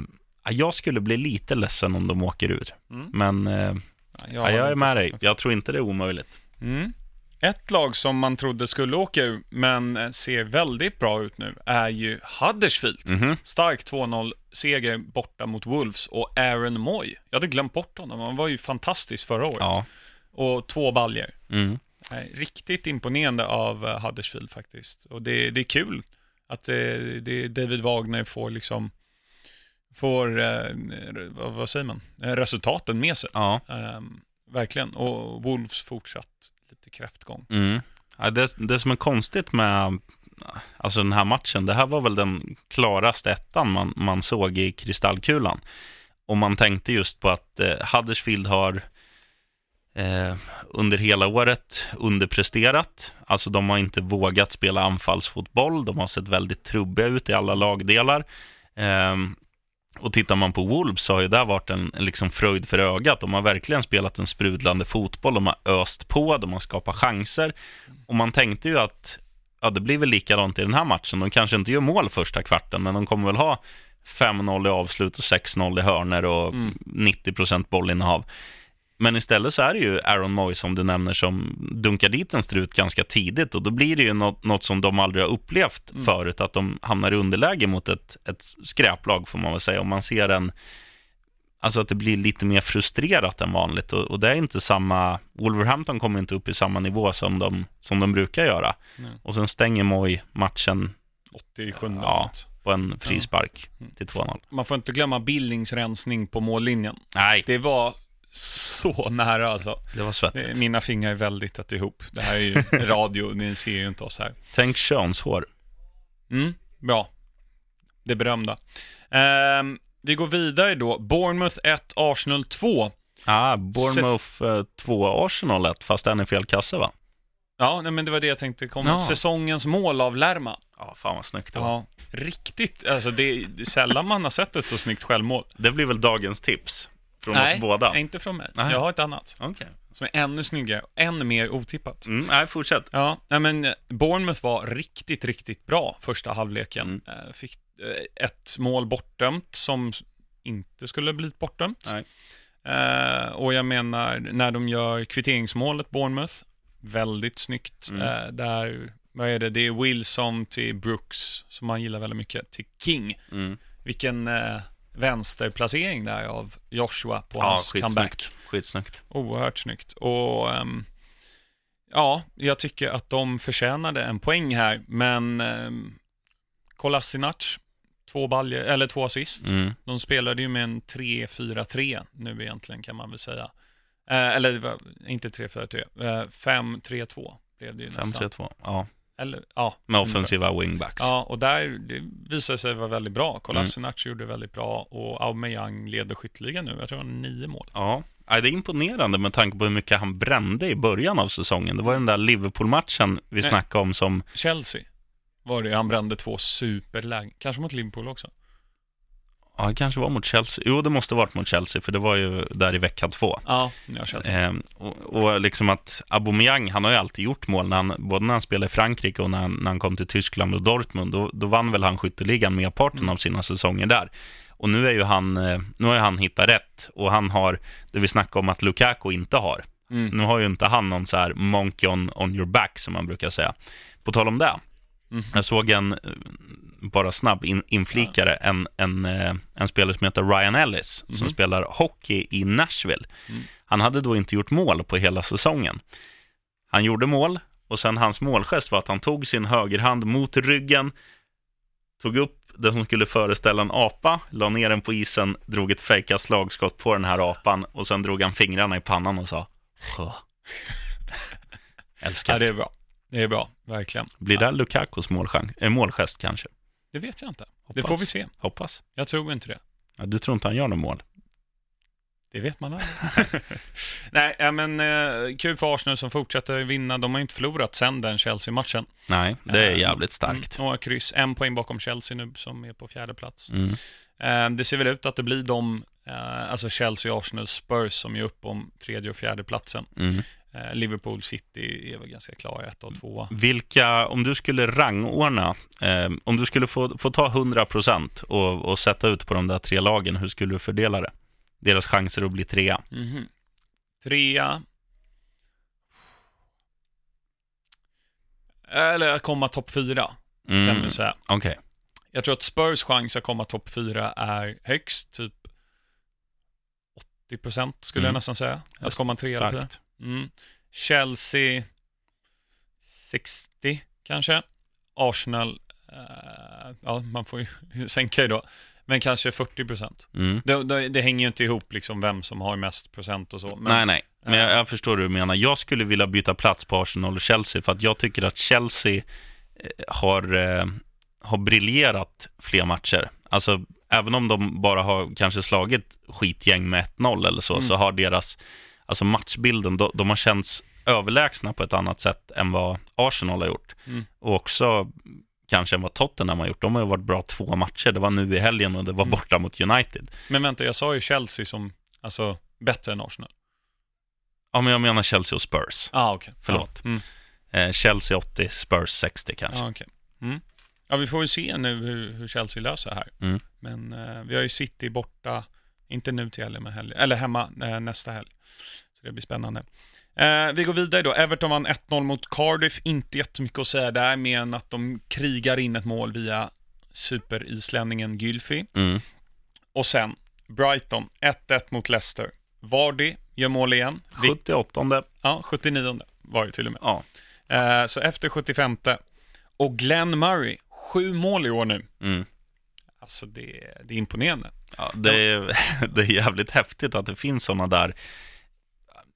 jag skulle bli lite ledsen om de åker ur. Mm. Men eh, jag, jag är med dig. Jag tror inte det är omöjligt. Mm. Ett lag som man trodde skulle åka ur, men ser väldigt bra ut nu, är ju Huddersfield. Mm -hmm. Stark 2-0-seger borta mot Wolves och Aaron Moy. Jag hade glömt bort honom, han var ju fantastisk förra året. Ja. Och två baljer. Mm. Riktigt imponerande av eh, Huddersfield faktiskt. Och det, det är kul att det, det, David Wagner får liksom får, eh, vad säger man, eh, resultaten med sig. Ja. Um, verkligen. Och Wolves fortsatt lite kräftgång. Mm. Ja, det, det som är konstigt med alltså den här matchen, det här var väl den klaraste ettan man, man såg i kristallkulan. Och man tänkte just på att eh, Huddersfield har eh, under hela året underpresterat. Alltså de har inte vågat spela anfallsfotboll. De har sett väldigt trubbiga ut i alla lagdelar. Eh, och tittar man på Wolves så har ju det varit en, en liksom fröjd för ögat. De har verkligen spelat en sprudlande fotboll, de har öst på, de har skapat chanser. Och man tänkte ju att ja, det blir väl likadant i den här matchen. De kanske inte gör mål första kvarten, men de kommer väl ha 5-0 i avslut och 6-0 i hörner och mm. 90% bollinnehav. Men istället så är det ju Aaron Moy som du nämner som dunkar dit en strut ganska tidigt och då blir det ju något, något som de aldrig har upplevt mm. förut, att de hamnar i underläge mot ett, ett skräplag får man väl säga. Om man ser en, alltså att det blir lite mer frustrerat än vanligt och, och det är inte samma, Wolverhampton kommer inte upp i samma nivå som de, som de brukar göra. Mm. Och sen stänger Moy matchen 87 ja, på en frispark ja. Mm. till 2-0. Man får inte glömma bildningsrensning på mållinjen. Nej. Det var så nära alltså. Det var svettigt. Mina fingrar är väldigt tätt ihop. Det här är ju radio, ni ser ju inte oss här. Tänk könshår. Mm, bra. Det berömda. Ehm, vi går vidare då. Bournemouth 1, Arsenal 2. Ah, Bournemouth eh, 2, Arsenal 1, fast en i fel kasse va? Ja, nej, men det var det jag tänkte komma. Ja. Säsongens mål av Lärma. Ja, fan vad snyggt det var. Ja, riktigt. Alltså det är sällan man har sett ett så snyggt självmål. Det blir väl dagens tips från nej, oss båda? inte från mig. Nej. Jag har ett annat Okej. som är ännu snyggare, ännu mer otippat. Mm, nej, fortsätt. Ja, nej men eh, Bournemouth var riktigt, riktigt bra första halvleken. Eh, Fick eh, ett mål bortdömt som inte skulle blivit bortdömt. Nej. Och jag menar, när de gör kvitteringsmålet, Bournemouth, väldigt snyggt. Mm. Där, vad är det, det är Wilson till Brooks, som man gillar väldigt mycket, till King. Mm. Vilken vänsterplacering där av Joshua på Ja, hans comeback. skitsnyggt. Skitsnyggt. Oerhört snyggt. Och ehm, ja, jag tycker att de förtjänade en poäng här, men um, Kolasinac, två baljer, eller två assist. Mm. De spelade ju med en 3-4-3 nu egentligen kan man väl säga. Eh, eller inte 3-4-3, eh, 5-3-2 blev det ju nästan. 5-3-2. Ja, Eller, ja. med offensiva wingbacks. Ja, och där det visade sig vara väldigt bra. Kolasinac gjorde väldigt bra och Aubameyang leder skytteligan nu. Jag tror han har nio mål. Ja, Ja, det är imponerande med tanke på hur mycket han brände i början av säsongen. Det var den där Liverpool-matchen vi Nej. snackade om som... Chelsea var det, han brände två superlägen. Kanske mot Liverpool också. Ja, det kanske var mot Chelsea. Jo, det måste varit mot Chelsea, för det var ju där i vecka två. Ja, ja Chelsea. Eh, och, och liksom att Aubameyang, han har ju alltid gjort mål, när han, både när han spelade i Frankrike och när han, när han kom till Tyskland och Dortmund. Då, då vann väl han skytteligan merparten Mm. av sina säsonger där. Och nu är ju han, eh, nu har han hittat rätt. Och han har, det vi snackade om att Lukaku inte har. Mm. Nu har ju inte han någon så här monkey on, on your back, som man brukar säga. På tal om det, Mm. jag såg en, eh, bara snabb in, inflikare, en, en, eh, en spelare som heter Ryan Ellis, som Mhm. spelar hockey i Nashville. Mm. Han hade då inte gjort mål på hela säsongen. Han gjorde mål och sen hans målgest var att han tog sin högerhand mot ryggen, tog upp det som skulle föreställa en apa, la ner den på isen, drog ett fejka slagskott på den här apan och sen drog han fingrarna i pannan och sa "Sjö." Älskar. Ja, det är bra. Det är bra, verkligen. Blir ja, det Lukakos målgest, äh, målgest kanske? Det vet jag inte. Hoppas. Det får vi se. Hoppas. Jag tror inte det. Ja, du tror inte han gör något mål? Det vet man aldrig. Nej, ja, men eh, kul för Arsenal som fortsätter vinna. De har inte förlorat sen den Chelsea-matchen. Nej, det är Eh, jävligt starkt. Mm, några kryss, en poäng bakom Chelsea nu som är på fjärde plats. Mm. Eh, det ser väl ut att det blir de, eh, alltså Chelsea, Arsenal, Spurs som är upp om tredje och fjärde platsen. Mm. Eh, Liverpool City är väl ganska klara, ett och tvåa. Vilka, om du skulle rangordna, eh, om du skulle få, få ta 100% och, och sätta ut på de där tre lagen, hur skulle du fördela det? Deras chanser att bli trea. Mhm. Trea. Eller att komma topp fyra, kan Mm. vi säga. Okej. Jag tror att Spurs chans att komma topp fyra är högst, typ 80% skulle jag Mm. nästan säga. Att komma trea eller fyra. Mm. Chelsea 60 kanske. Arsenal, eh, ja man får ju sänka ju då, men kanske 40%. Mm. Det, det, det hänger ju inte ihop liksom vem som har mest procent och så. Men, nej, nej. Men jag, jag förstår hur du menar. Jag skulle vilja byta plats på Arsenal och Chelsea, för att jag tycker att Chelsea eh, har, eh, har briljerat fler matcher. Alltså, även om de bara har kanske slagit skitgäng med 1-0 eller så, Mm. så har deras, alltså matchbilden, de, de har känts överlägsna på ett annat sätt än vad Arsenal har gjort. Mm. Och också kanske än vad Tottenham har gjort. De har ju varit bra två matcher. Det var nu i helgen och det var Mm. borta mot United. men vänta, jag sa ju Chelsea som, alltså, bättre än Arsenal. Ja, men jag menar Chelsea och Spurs. Ah, okej. Förlåt. Ja, mm. Eh, Chelsea 80, Spurs 60 kanske. Ja, okej. Mm. Ja, vi får ju se nu hur, hur Chelsea löser det här. Mm. Men eh, vi har ju City borta, inte nu till helgen, men helg, eller hemma eh, nästa helg. Så det blir spännande. Eh, vi går vidare då. Everton vann 1-0 mot Cardiff. Inte jättemycket att säga där, mer än att de krigar in ett mål via superislänningen Gylfi. Mm. Och sen Brighton 1-1 mot Leicester. Vardy gör mål igen. Vi, 78 ja, 79 var det till och med. ja. Eh, så efter 75 och Glenn Murray, sju mål i år nu. Mm. Alltså det, det är imponerande. Ja, det, är, det är jävligt häftigt att det finns sådana där.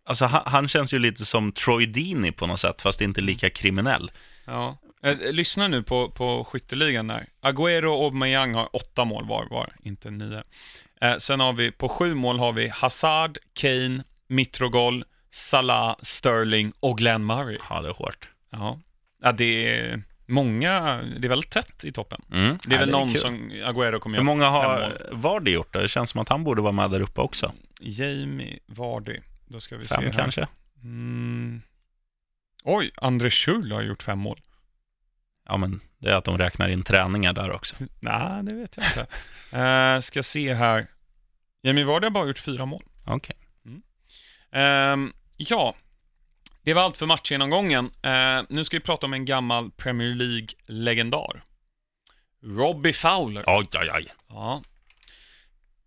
Alltså han, han känns ju lite som Troy Deeney på något sätt, fast inte lika kriminell. Ja. Eh, lyssna nu på, på skytteligan där. Agüero och Aubameyang har åtta mål var, var inte nio. Eh, sen har vi, på sju mål har vi Hazard, Kane, Mitrogol, Salah, Sterling och Glenn Murray. Ja, det är hårt. Ja, ja det är många, det är väldigt tätt i toppen. Mm. Det är Ja, väl någon kul. som, Agüero kommer Hur göra många fem har. Vardy gjort det? Det känns som att han borde vara med där uppe också. Jamie Vardy. Då ska vi se Fem kanske? Mm. Oj, André Schürrle har gjort fem mål. Ja, men det är att de räknar in träningar där också. Nej, det vet jag inte. uh, ska se här. Jamie Vardy har bara gjort fyra mål. Okej. Ehm, ja, det var allt för matchgenomgången. Uh, nu ska vi prata om en gammal Premier League-legendar. Robbie Fowler. Oj, oj, oj. Ja.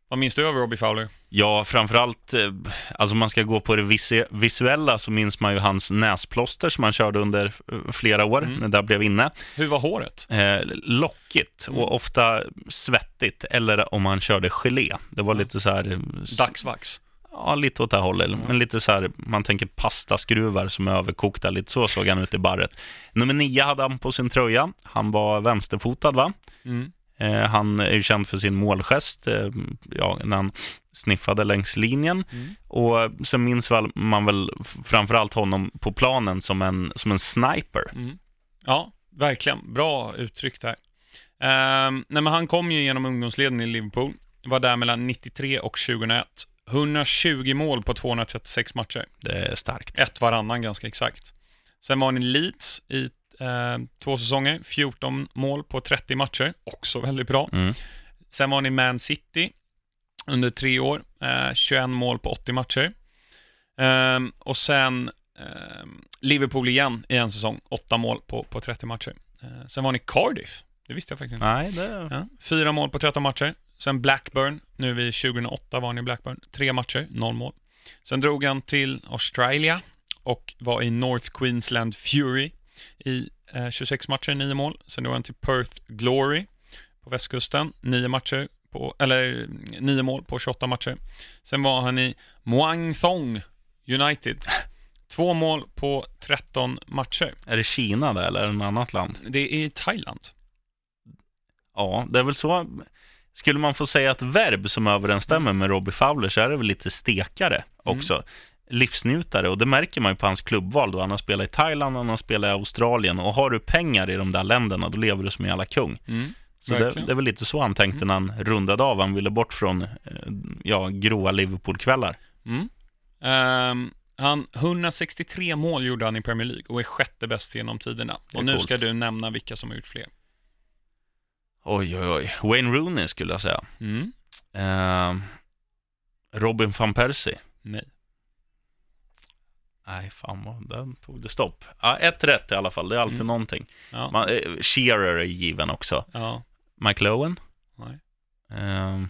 Vad minns du av Robbie Fowler? Ja, framförallt, eh, alltså man ska gå på det visu- visuella så minns man ju hans näsplåster som han körde under eh, flera år, Mm. när det blev inne. Hur var håret? Eh, lockigt Mm. och ofta svettigt, eller om han körde gelé. Det var lite så här... eh, Dagsvax. Ja, lite åt det här hållet. Mm. Men lite så här, man tänker pastaskruvar som är överkokta. Lite så såg han ut i barret. Nummer nio hade han på sin tröja. Han var vänsterfotad, va? Mm. Eh, han är ju känd för sin målgest, eh, ja, när han sniffade längs linjen. Mm. Och sen minns väl, man väl framförallt honom på planen som en, som en sniper. Mm. Ja, verkligen. Bra uttryck där. Ehm, nej, men han kom ju genom ungdomsleden i Liverpool. Var där mellan 93 och 2001. 120 mål på 236 matcher. Det är starkt. Ett varannan ganska exakt. Sen var han i Leeds i eh, två säsonger. 14 mål på 30 matcher. Också väldigt bra. Mm. Sen var han i Man City under tre år. Eh, 21 mål på 80 matcher. Ehm, och sen ehm, Liverpool igen i en säsong. 8 mål på, på 30 matcher. Eh, sen var han i Cardiff. Det visste jag faktiskt inte. Nej, det... Ja, fyra mål på 13 matcher. Sen Blackburn, nu vid 2008 var han i Blackburn. Tre matcher, noll mål. Sen drog han till Australia och var i North Queensland Fury i eh, 26 matcher, nio mål. Sen drog han till Perth Glory på västkusten, nio matcher, på, eller nio mål på 28 matcher. Sen var han i Muang Thong United. Två mål på 13 matcher. Är det Kina det, eller något annat land? Det är i Thailand. Ja, det är väl så. Skulle man få säga ett verb som överensstämmer med Robbie Fowler så är det väl lite stekare också. Livsnjutare och det märker man ju på hans klubbval då. Han har spelat i Thailand, han har spelat i Australien och har du pengar i de där länderna då lever du som en jävla kung. Mm. Så det, det är väl lite så han tänkte när han rundade av. Han ville bort från eh, ja, gråa Liverpool-kvällar. Mm. Ehm, han, 163 mål gjorde han i Premier League och är sjätte bäst genom tiderna. Och nu coolt. ska du nämna vilka som har gjort fler. Oj, oj, oj. Wayne Rooney skulle jag säga. Mm. Eh, Robin van Persie. Nej. Nej, fan vad, där tog det stopp. Ja, ett rätt i alla fall, det är alltid Mm. någonting. Ja. Man, eh, Shearer är given också. ja. Mike Lowen. Nej. Eh,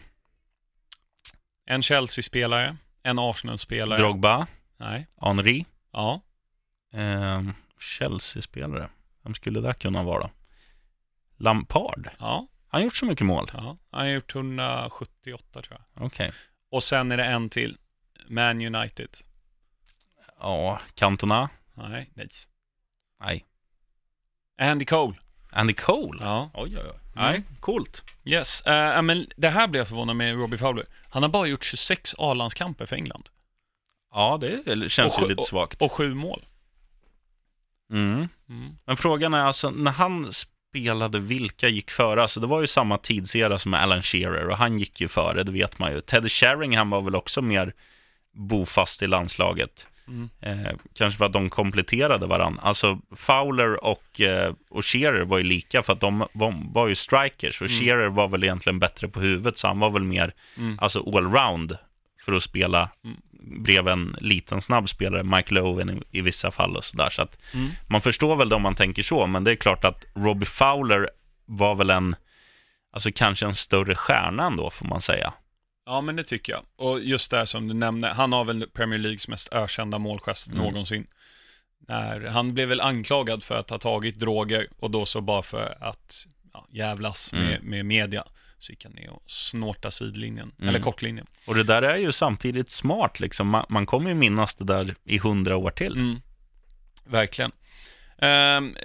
En Chelsea-spelare. En Arsenal-spelare. Drogba. Nej. Henri. Ja. Eh, Chelsea-spelare. Vem skulle det kunna vara? Lampard. Ja. Han har gjort så mycket mål. ja. Han har gjort 178 tror jag. Okej. Och sen är det en till. Man United. Ja, Cantona. Nej. Nej. Nej. Andy Cole. Andy Cole. Ja. Oj, oj, oj. Nej, coolt. Yes. Ja, men det här blev jag förvånad med Robbie Fowler. Han har bara gjort 26 A-landskamper för England. Ja, det känns Och ju lite svagt. Och sju mål. Mm. Mm. Men frågan är alltså, när han spelade, vilka gick före? Alltså det var ju samma tidsera som Alan Shearer och han gick ju före, det vet man ju. Teddy Sheringham var väl också mer bofast i landslaget. Mm. Eh, kanske för att de kompletterade varandra. Alltså Fowler och, eh, och Shearer var ju lika för att de var, var ju strikers. Och Mm. Shearer var väl egentligen bättre på huvudet, så han var väl mer Mm. alltså allround för att spela Bredvid en liten snabb spelare, Mike Lowen i, i vissa fall och sådär. Så att Mm. man förstår väl det om man tänker så, men det är klart att Robbie Fowler var väl en, alltså kanske en större stjärna ändå, får man säga. Ja, men det tycker jag. Och just det här som du nämnde, han har väl Premier Leagues mest ökända målgest Mm. någonsin. När han blev väl anklagad för att ha tagit droger och då så bara för att jävlas Mm. med, med media Så gick han ner och snortade sidlinjen, Mm. eller kortlinjen. Och det där är ju samtidigt smart, liksom. man, man kommer ju minnas det där i hundra år till. Mm. Verkligen. Ehm,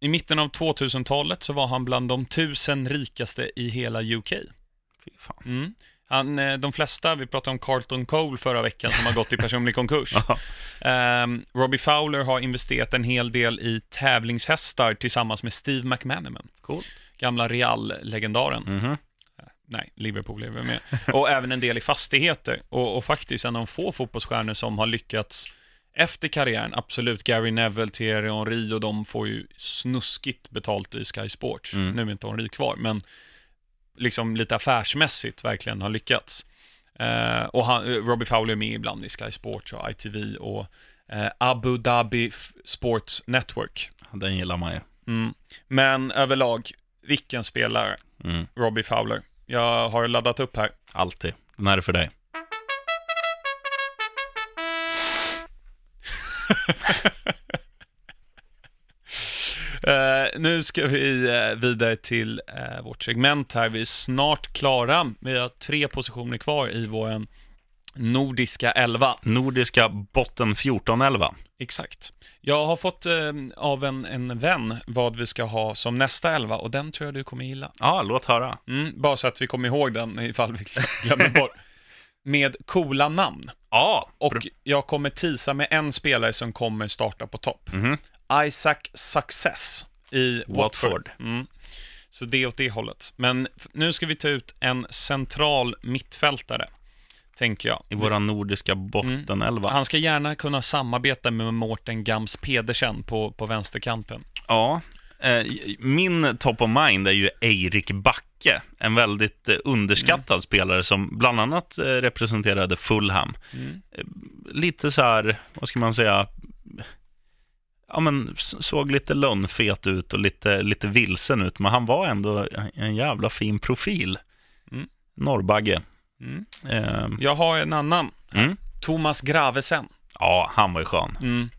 I mitten av 2000-talet så var han bland de tusen rikaste i hela UK. Fy fan. Mm. Han, eh, de flesta, vi pratade om Carlton Cole förra veckan som har gått i personlig konkurs. Ehm, Robbie Fowler har investerat en hel del i tävlingshästar tillsammans med Steve McManaman, Cool. gamla Real-legendaren. Mhm. Nej, Liverpool lever med. Och även en del i fastigheter. Och, och faktiskt en av de få fotbollsstjärnor som har lyckats efter karriären. Absolut, Gary Neville, Thierry Henry och de får ju snuskigt betalt i Sky Sports. Mm. Nu är inte Henry kvar, men liksom lite affärsmässigt verkligen har lyckats. Eh, och han, eh, Robbie Fowler är med ibland i Sky Sports och ITV och eh, Abu Dhabi Sports Network. Den gillar man ju. Mm. Men överlag, vilken spelare, Mm. Robbie Fowler. Jag har laddat upp här. Alltid. Den här är för dig. Eh, nu ska vi eh, vidare till eh, vårt segment här. Vi är snart klara. Vi har tre positioner kvar i vår nordiska elva. Nordiska botten 1411. Exakt. Jag har fått av en, en vän vad vi ska ha som nästa elva och den tror jag du kommer gilla. Ja, låt höra. Mm, bara så att vi kommer ihåg den ifall vi glömmer bort. Med coola namn. Ja, Och jag kommer tisa med en spelare som kommer starta på topp. Mhm. Isaac Success i Watford. Watford. Mm. Så det är åt det hållet. Men nu ska vi ta ut en central mittfältare, tänker jag. i våra nordiska botten 11. Han ska gärna kunna samarbeta med Mårten Gams Pedersen på, på vänsterkanten. Ja, eh, min top of mind är ju Eirik Backe. En väldigt eh, underskattad spelare som bland annat eh, representerade Fulham. Mm. Lite så här, vad ska man säga, ja men såg lite lönnfet ut och lite, lite vilsen ut, men han var ändå en jävla fin profil. Mm. Norrbagge. Mm. Eh, Jag har en annan. mm. Thomas Gravesen. Ja, han var ju skön. Mm.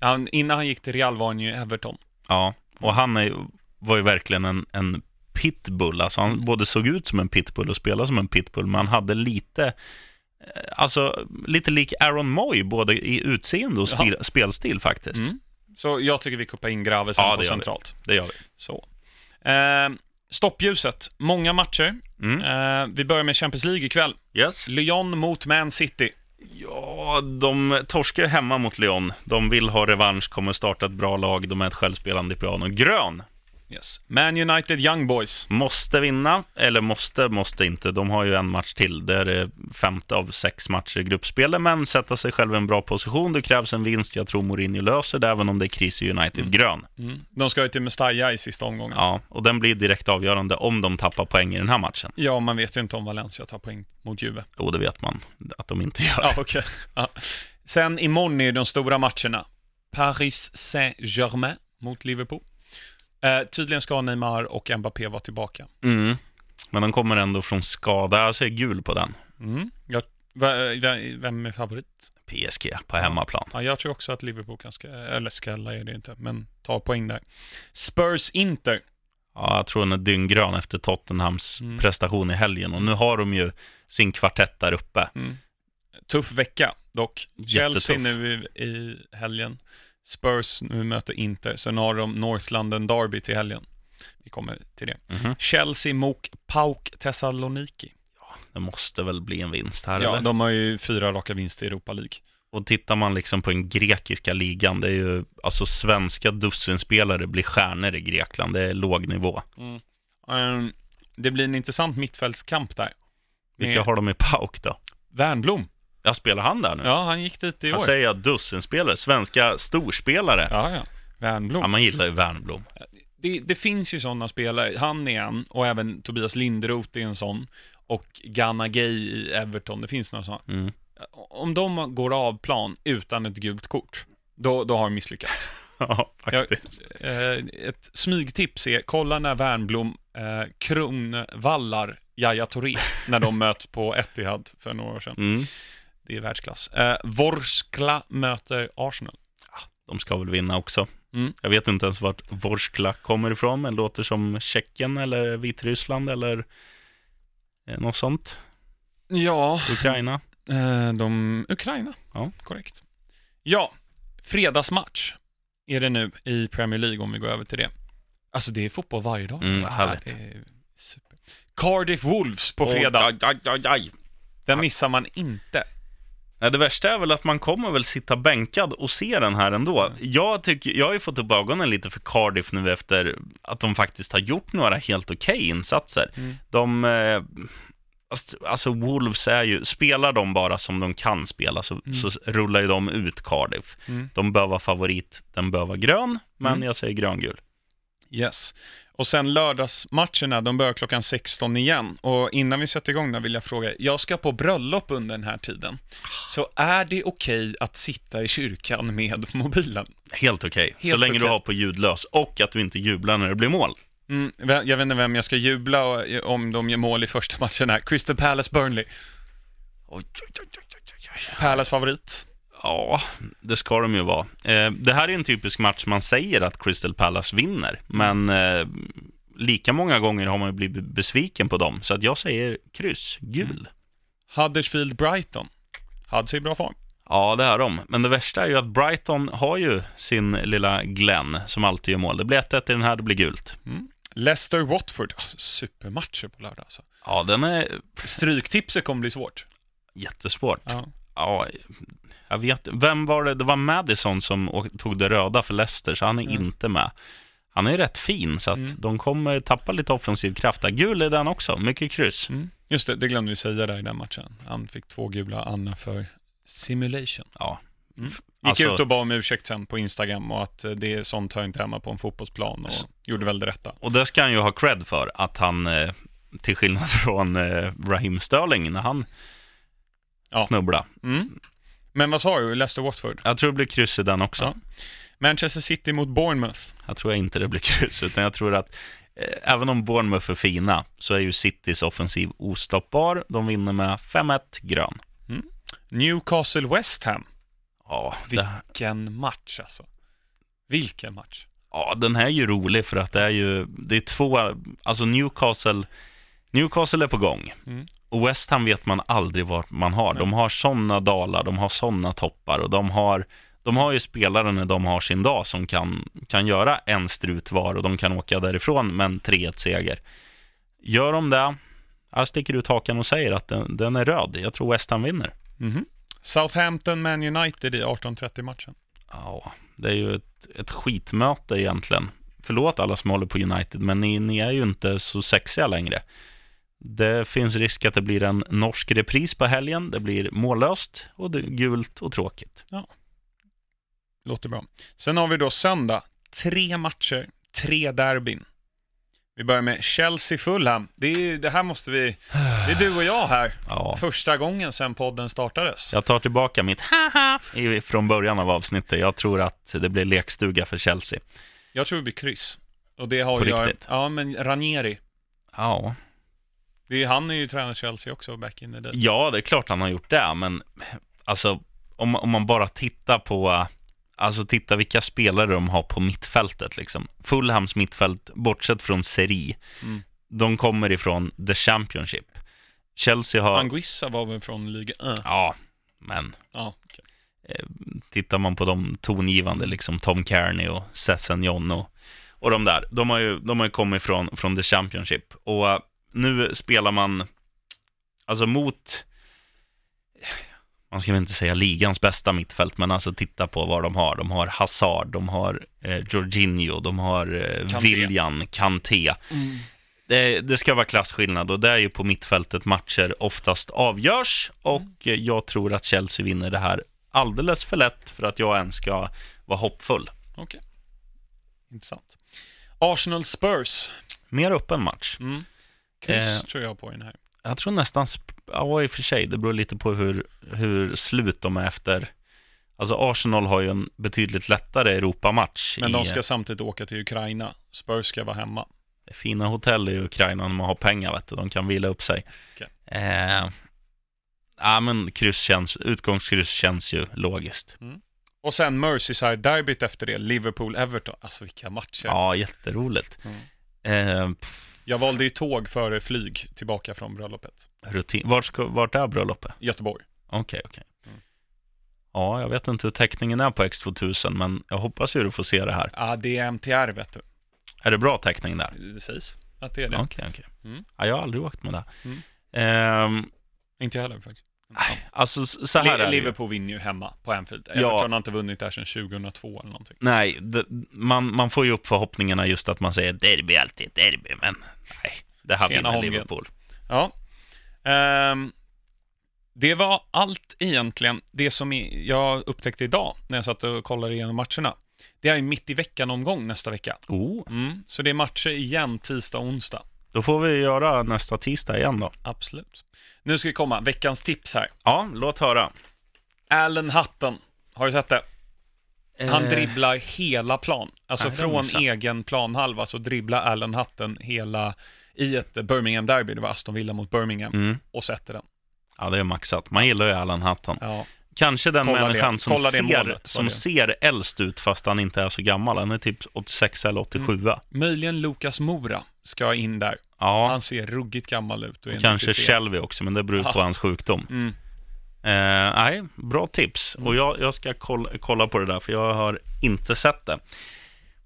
Han, innan han gick till Real var han ju Everton. Ja, och han är, var ju verkligen en, en pitbull. Alltså han både såg ut som en pitbull och spelade som en pitbull, men han hade lite, eh, alltså lite lik Aaron Moy, både i utseende och spel, spelstil faktiskt. Mm. Så jag tycker vi kuppar in Gravesen Ja, på gör vi. centralt. Det gör vi. Så. Eh, stoppljuset, många matcher. Mm. Eh, vi börjar med Champions League ikväll. Yes. Lyon mot Man City. Ja, de torskar hemma mot Lyon. De vill ha revansch, kommer starta ett bra lag. De är ett självspelande piano. Grön Yes. Man United Young Boys. måste vinna, eller måste, måste inte. De har ju en match till. Det är det femte av sex matcher i gruppspelet, men sätta sig själv i en bra position. Det krävs en vinst. Jag tror Mourinho löser det, även om det är kris i United. Grön. Mm. De ska ju till Mestalla i sista omgången. Ja, och den blir direkt avgörande om de tappar poäng i den här matchen. Ja, man vet ju inte om Valencia tar poäng mot Juve. Jo, det vet man att de inte gör. Ja, okej. Ja. Sen imorgon är ju de stora matcherna. Paris Saint-Germain mot Liverpool. Eh, tydligen ska Neymar och Mbappé vara tillbaka. Mm. Men de kommer ändå från skada. Jag ser gul på den. Mm. Jag, va- vem är favorit? PSG på hemmaplan. Ja, jag tror också att Liverpool kan, ska, eller skälla är det inte, men ta poäng där. Spurs-Inter. Ja, jag tror den är dynggrön efter Tottenhams Mm. prestation i helgen. Och nu har de ju sin kvartett där uppe. Mm. Tuff vecka dock. Chelsea Jättetuff. nu i, i helgen. Spurs nu möter Inter. Sen har de North London Derby till helgen. Vi kommer till det. Mhm. Chelsea mot PAOK Thessaloniki. Det måste väl bli en vinst här, Ja, eller? de har ju fyra raka vinster i Europa League. Och tittar man liksom på den grekiska ligan, det är ju, alltså svenska dussinspelare blir stjärnor i Grekland. Det är låg nivå. Ehm, det blir en intressant mittfältskamp där. Vilka har de i PAOK då? Wernbloom. Jag spelar han där nu? Ja, han gick dit i år. Jag säger jag dussinspelare, svenska storspelare. Ja, Ja, ja. Wernbloom. man gillar ju Wernbloom. det, det finns ju sådana spelare. Han är en, och även Tobias Linderoth är en sån. Och Ghana Gay i Everton, det finns några sådana. Mm. Om de går av plan utan ett gult kort, då, då har de misslyckats. Ja, faktiskt. Eh, ett smygtips är, kolla när Wernbloom eh, kronvallar Yahya Touré när de möts på Etihad för några år sedan. Mm. Det är världsklass. Eh, Vorskla möter Arsenal. De ska väl vinna också. Mm. Jag vet inte ens vart Vorskla kommer ifrån, men låter som Tjeckien eller Vitryssland eller eh, något sånt. Ja, Ukraina. eh, de... Ukraina. Ja. Korrekt. Ja, fredagsmatch är det nu i Premier League om vi går över till det. Alltså det är fotboll varje dag. Mm, Ja, härligt. är super. Cardiff Wolves på fredag. Aj, aj, aj, aj. Den missar man inte. Nej, det värsta är väl att man kommer väl sitta bänkad och se den här ändå. Jag, tycker, jag har ju fått upp ögonen lite för Cardiff nu efter att de faktiskt har gjort några helt okej insatser. Mm. De, eh, alltså- alltså Wolves är ju, spelar de bara som de kan spela så, så rullar ju de ut Cardiff. Mm. De bör vara favorit, den bör vara grön, men Mm. jag säger gröngul. Yes. Och sen lördagsmatcherna, de börjar klockan 16 igen. Och innan vi sätter igång där vill jag fråga, jag ska på bröllop under den här tiden. Så är det okej att sitta i kyrkan med mobilen? Helt okej, så Helt länge du okej. har på ljudlös och att du inte jublar när det blir mål. Mm, jag vet inte vem jag ska jubla om de gör mål i första matchen här. Crystal Palace Burnley. Oj, oj, oj. Palace favorit. Ja, det ska de ju vara. Eh, det här är en typisk match man säger att Crystal Palace vinner, men eh, lika många gånger har man ju blivit besviken på dem, så att jag säger kryss, gul. Huddersfield Brighton. Hudds är i bra form. Ja, det är de. Men det värsta är ju att Brighton har ju sin lilla Glenn som alltid gör mål. Det blir 1-1 i den här, det blir gult. Leicester Watford. Ah, Supermatcher på lördag alltså. Ja, den är Stryktipset kommer bli svårt. jättesvårt. Ja. Ja, jag vet Vem var det? Det var Madison som tog det röda för Leicester, så han är Mm. inte med. Han är ju rätt fin, så att Mm. de kommer tappa lite offensiv kraft där. Gul är den också, mycket kryss. Mm. Just det, det glömde vi säga där i den matchen. Han fick två gula, Anna för simulation. Ja, Mm. Gick Alltså- ut och bad om ursäkt sen på Instagram och att eh, det är sånt hör inte hemma på en fotbollsplan och gjorde väl det rätta. och det ska han ju ha cred för, att han, eh, till skillnad från eh, Raheem Sterling, när han Ja. snubblade. Mm. Men vad sa du, Leicester Watford? Jag tror det blir kryss i den också. Ja. Manchester City mot Bournemouth. Jag tror inte det blir kryss, utan jag tror att eh, även om Bournemouth är fina, så är ju Citys offensiv ostoppbar. De vinner med 5-1 grön. Newcastle West Ham. Ja, det, Vilken match alltså. Vilken match. ja, den här är ju rolig för att det är ju, det är två, alltså Newcastle, Newcastle är på gång. Mm. Och West Ham vet man aldrig vad man har. De har sådana dalar, de har sådana toppar och de har, de har ju spelare när de har sin dag som kan, kan göra en strut var och de kan åka därifrån med en 3-1-seger. Gör de det, jag sticker ut hakan och säger att den, den är röd. Jag tror West Ham vinner. Mhm. Southampton Man United i 18.30-matchen. Ja, det är ju ett, ett skitmöte egentligen. Förlåt alla som håller på United, men ni, ni är ju inte så sexiga längre. Det finns risk att det blir en norsk repris på helgen. Det blir mållöst och gult och tråkigt. Låter bra. Sen har vi då söndag. Tre matcher, tre derbyn. Vi börjar med Chelsea-Fulham. Det, är- det här måste vi... Det är du och jag här. Ja, Första gången sedan podden startades. jag tar tillbaka mitt haha från början av avsnittet. Jag tror att det blir lekstuga för Chelsea. Jag tror det blir kryss. Och det har På jag... riktigt? Ja, men Ranieri. Ja, Det är, han är ju tränare i Chelsea också, back in the day. Ja, det är klart han har gjort det, men alltså om, om man bara tittar på, alltså titta vilka spelare de har på mittfältet liksom. Fulhams mittfält, bortsett från Seri, Mm. de kommer ifrån the Championship. Chelsea har, Anguissa var väl från Liga Ö? ja, men Ja, okej. tittar man på de tongivande, liksom Tom Kearney och Sessignon och, och de där, de har ju, de har ju kommit från, från the Championship. Och eh, nu spelar man, alltså mot, man ska väl inte säga ligans bästa mittfält, men alltså titta på vad de har. De har Hazard, de har eh, Jorginho, de har eh, Kanté. Kanté. Det, det ska vara klasskillnad och det är ju på mittfältet matcher oftast avgörs och eh, jag tror att Chelsea vinner det här alldeles för lätt för att jag ens ska vara hoppfull. Okej. Intressant. Arsenal Spurs. Mer öppen match. Mm. Kryss Eh. tror jag på i den här. Jag tror nästan, ja i och för sig, det beror lite på hur, hur slut de är efter. Alltså Arsenal har ju en betydligt lättare Europamatch. Men i, de ska samtidigt åka till Ukraina. Spurs ska vara hemma. eh, fina hotell i Ukraina när man har pengar, vet du. De kan vila upp sig. Okej. Eh, ja, men kryss känns, utgångskryss känns ju logiskt. Och sen Merseyside-derbyt efter det, Liverpool-Everton. Alltså vilka matcher. Ja, jätteroligt. Eh, Jag valde ju tåg före flyg tillbaka från bröllopet. rutin. Vart, ska, vart är bröllopet? Göteborg. Okej, okej. Mm. Ja, jag vet inte hur täckningen är på X2000, men jag hoppas ju du får se det här. Ja, det är MTR vet du. Är det bra täckning där? Precis, att det är det. Okej, okej. Mm. Ja, jag har aldrig åkt med det. Mm. Ehm, Inte jag heller faktiskt. Alltså, så här är. Liverpool vinner ju hemma på Anfield. Ja. Everton har inte vunnit där sedan 2002 eller någonting. Nej, det, man, man får ju upp förhoppningarna just att man säger derby alltid derby, men nej, det hade Tjena, med Holmgren. Liverpool. Ja. Ehm, det var allt egentligen, det som jag upptäckte idag när jag satt och kollade igenom matcherna. Det är ju mitt i veckan-omgång nästa vecka. Oh, Mm, så det är matcher igen tisdag och onsdag. Då får vi göra nästa tisdag igen då. Absolut. Nu ska vi komma, veckans tips här. Ja, låt höra. Allen Hutton, har du sett det? Han Eh, dribblar hela plan. Alltså Nej, från egen planhalva så dribblar Allen Hutton hela i ett Birmingham-derby, det var Aston Villa mot Birmingham, Mm. och sätter den. Ja, det är maxat. Man gillar ju Allan Hutton. Ja, Kanske den Kolla det. människan som, Kolla det ser, målet, som ser äldst ut fast han inte är så gammal. Han är typ 86 eller 87. möjligen Lukas Mora ska in där. Ja, Han ser ruggigt gammal ut. Och är kanske 93. Shelby också, men det beror på Ja. hans sjukdom. Mm. Eh, nej, bra tips. Och jag, jag ska kolla, kolla på det där, för jag har inte sett det.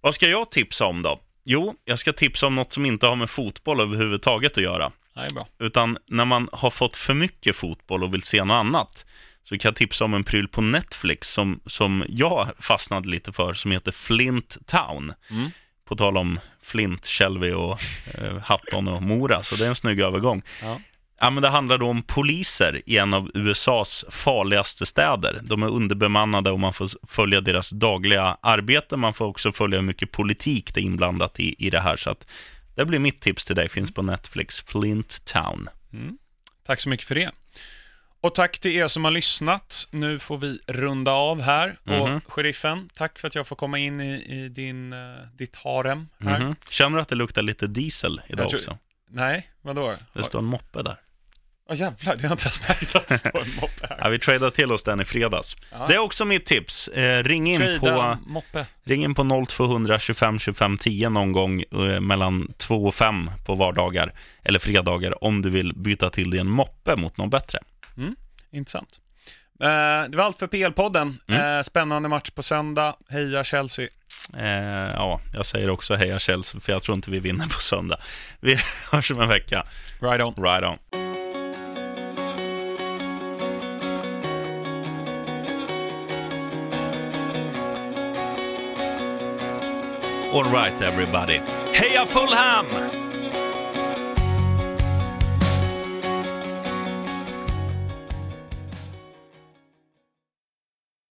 Vad ska jag tipsa om då? Jo, jag ska tipsa om något som inte har med fotboll överhuvudtaget att göra. Är bra. Utan när man har fått för mycket fotboll och vill se något annat, så kan jag tipsa om en pryl på Netflix som, som jag fastnade lite för, som heter Flint Town. Mm. På tal om Flint, Shelby och eh, Hatton och Mora, så det är en snygg övergång. Ja. Ja, men det handlar då om poliser i en av USAs farligaste städer. De är underbemannade och man får följa deras dagliga arbete. Man får också följa hur mycket politik det är inblandat i, i det här. Så att det blir mitt tips till dig, finns på Netflix, Flint Town. Mm. Tack så mycket för det. Och tack till er som har lyssnat. Nu får vi runda av här. Mhm. Och sheriffen, tack för att jag får komma in i, i din, eh, ditt harem här. Mhm. Känner du att det luktar lite diesel idag tror- också? Nej, vadå? Det står en moppe där. Åh jävlar, det har jag inte ens märkt att det står en moppe här. Ja, vi tradade till oss den i fredags. Ja. Det är också mitt tips. Eh, ring in på... Moppe. Ring in på 0200 25 25 10 någon gång eh, mellan 2 och 5 på vardagar eller fredagar om du vill byta till dig en moppe mot något bättre. Intressant. Eh, det var allt för PL-podden. Mm. Eh, spännande match på söndag. Heja Chelsea. Eh, ja, jag säger också heja Chelsea för jag tror inte vi vinner på söndag. Vi hörs om en vecka. Right on. Right on. All right everybody. Heja Fulham!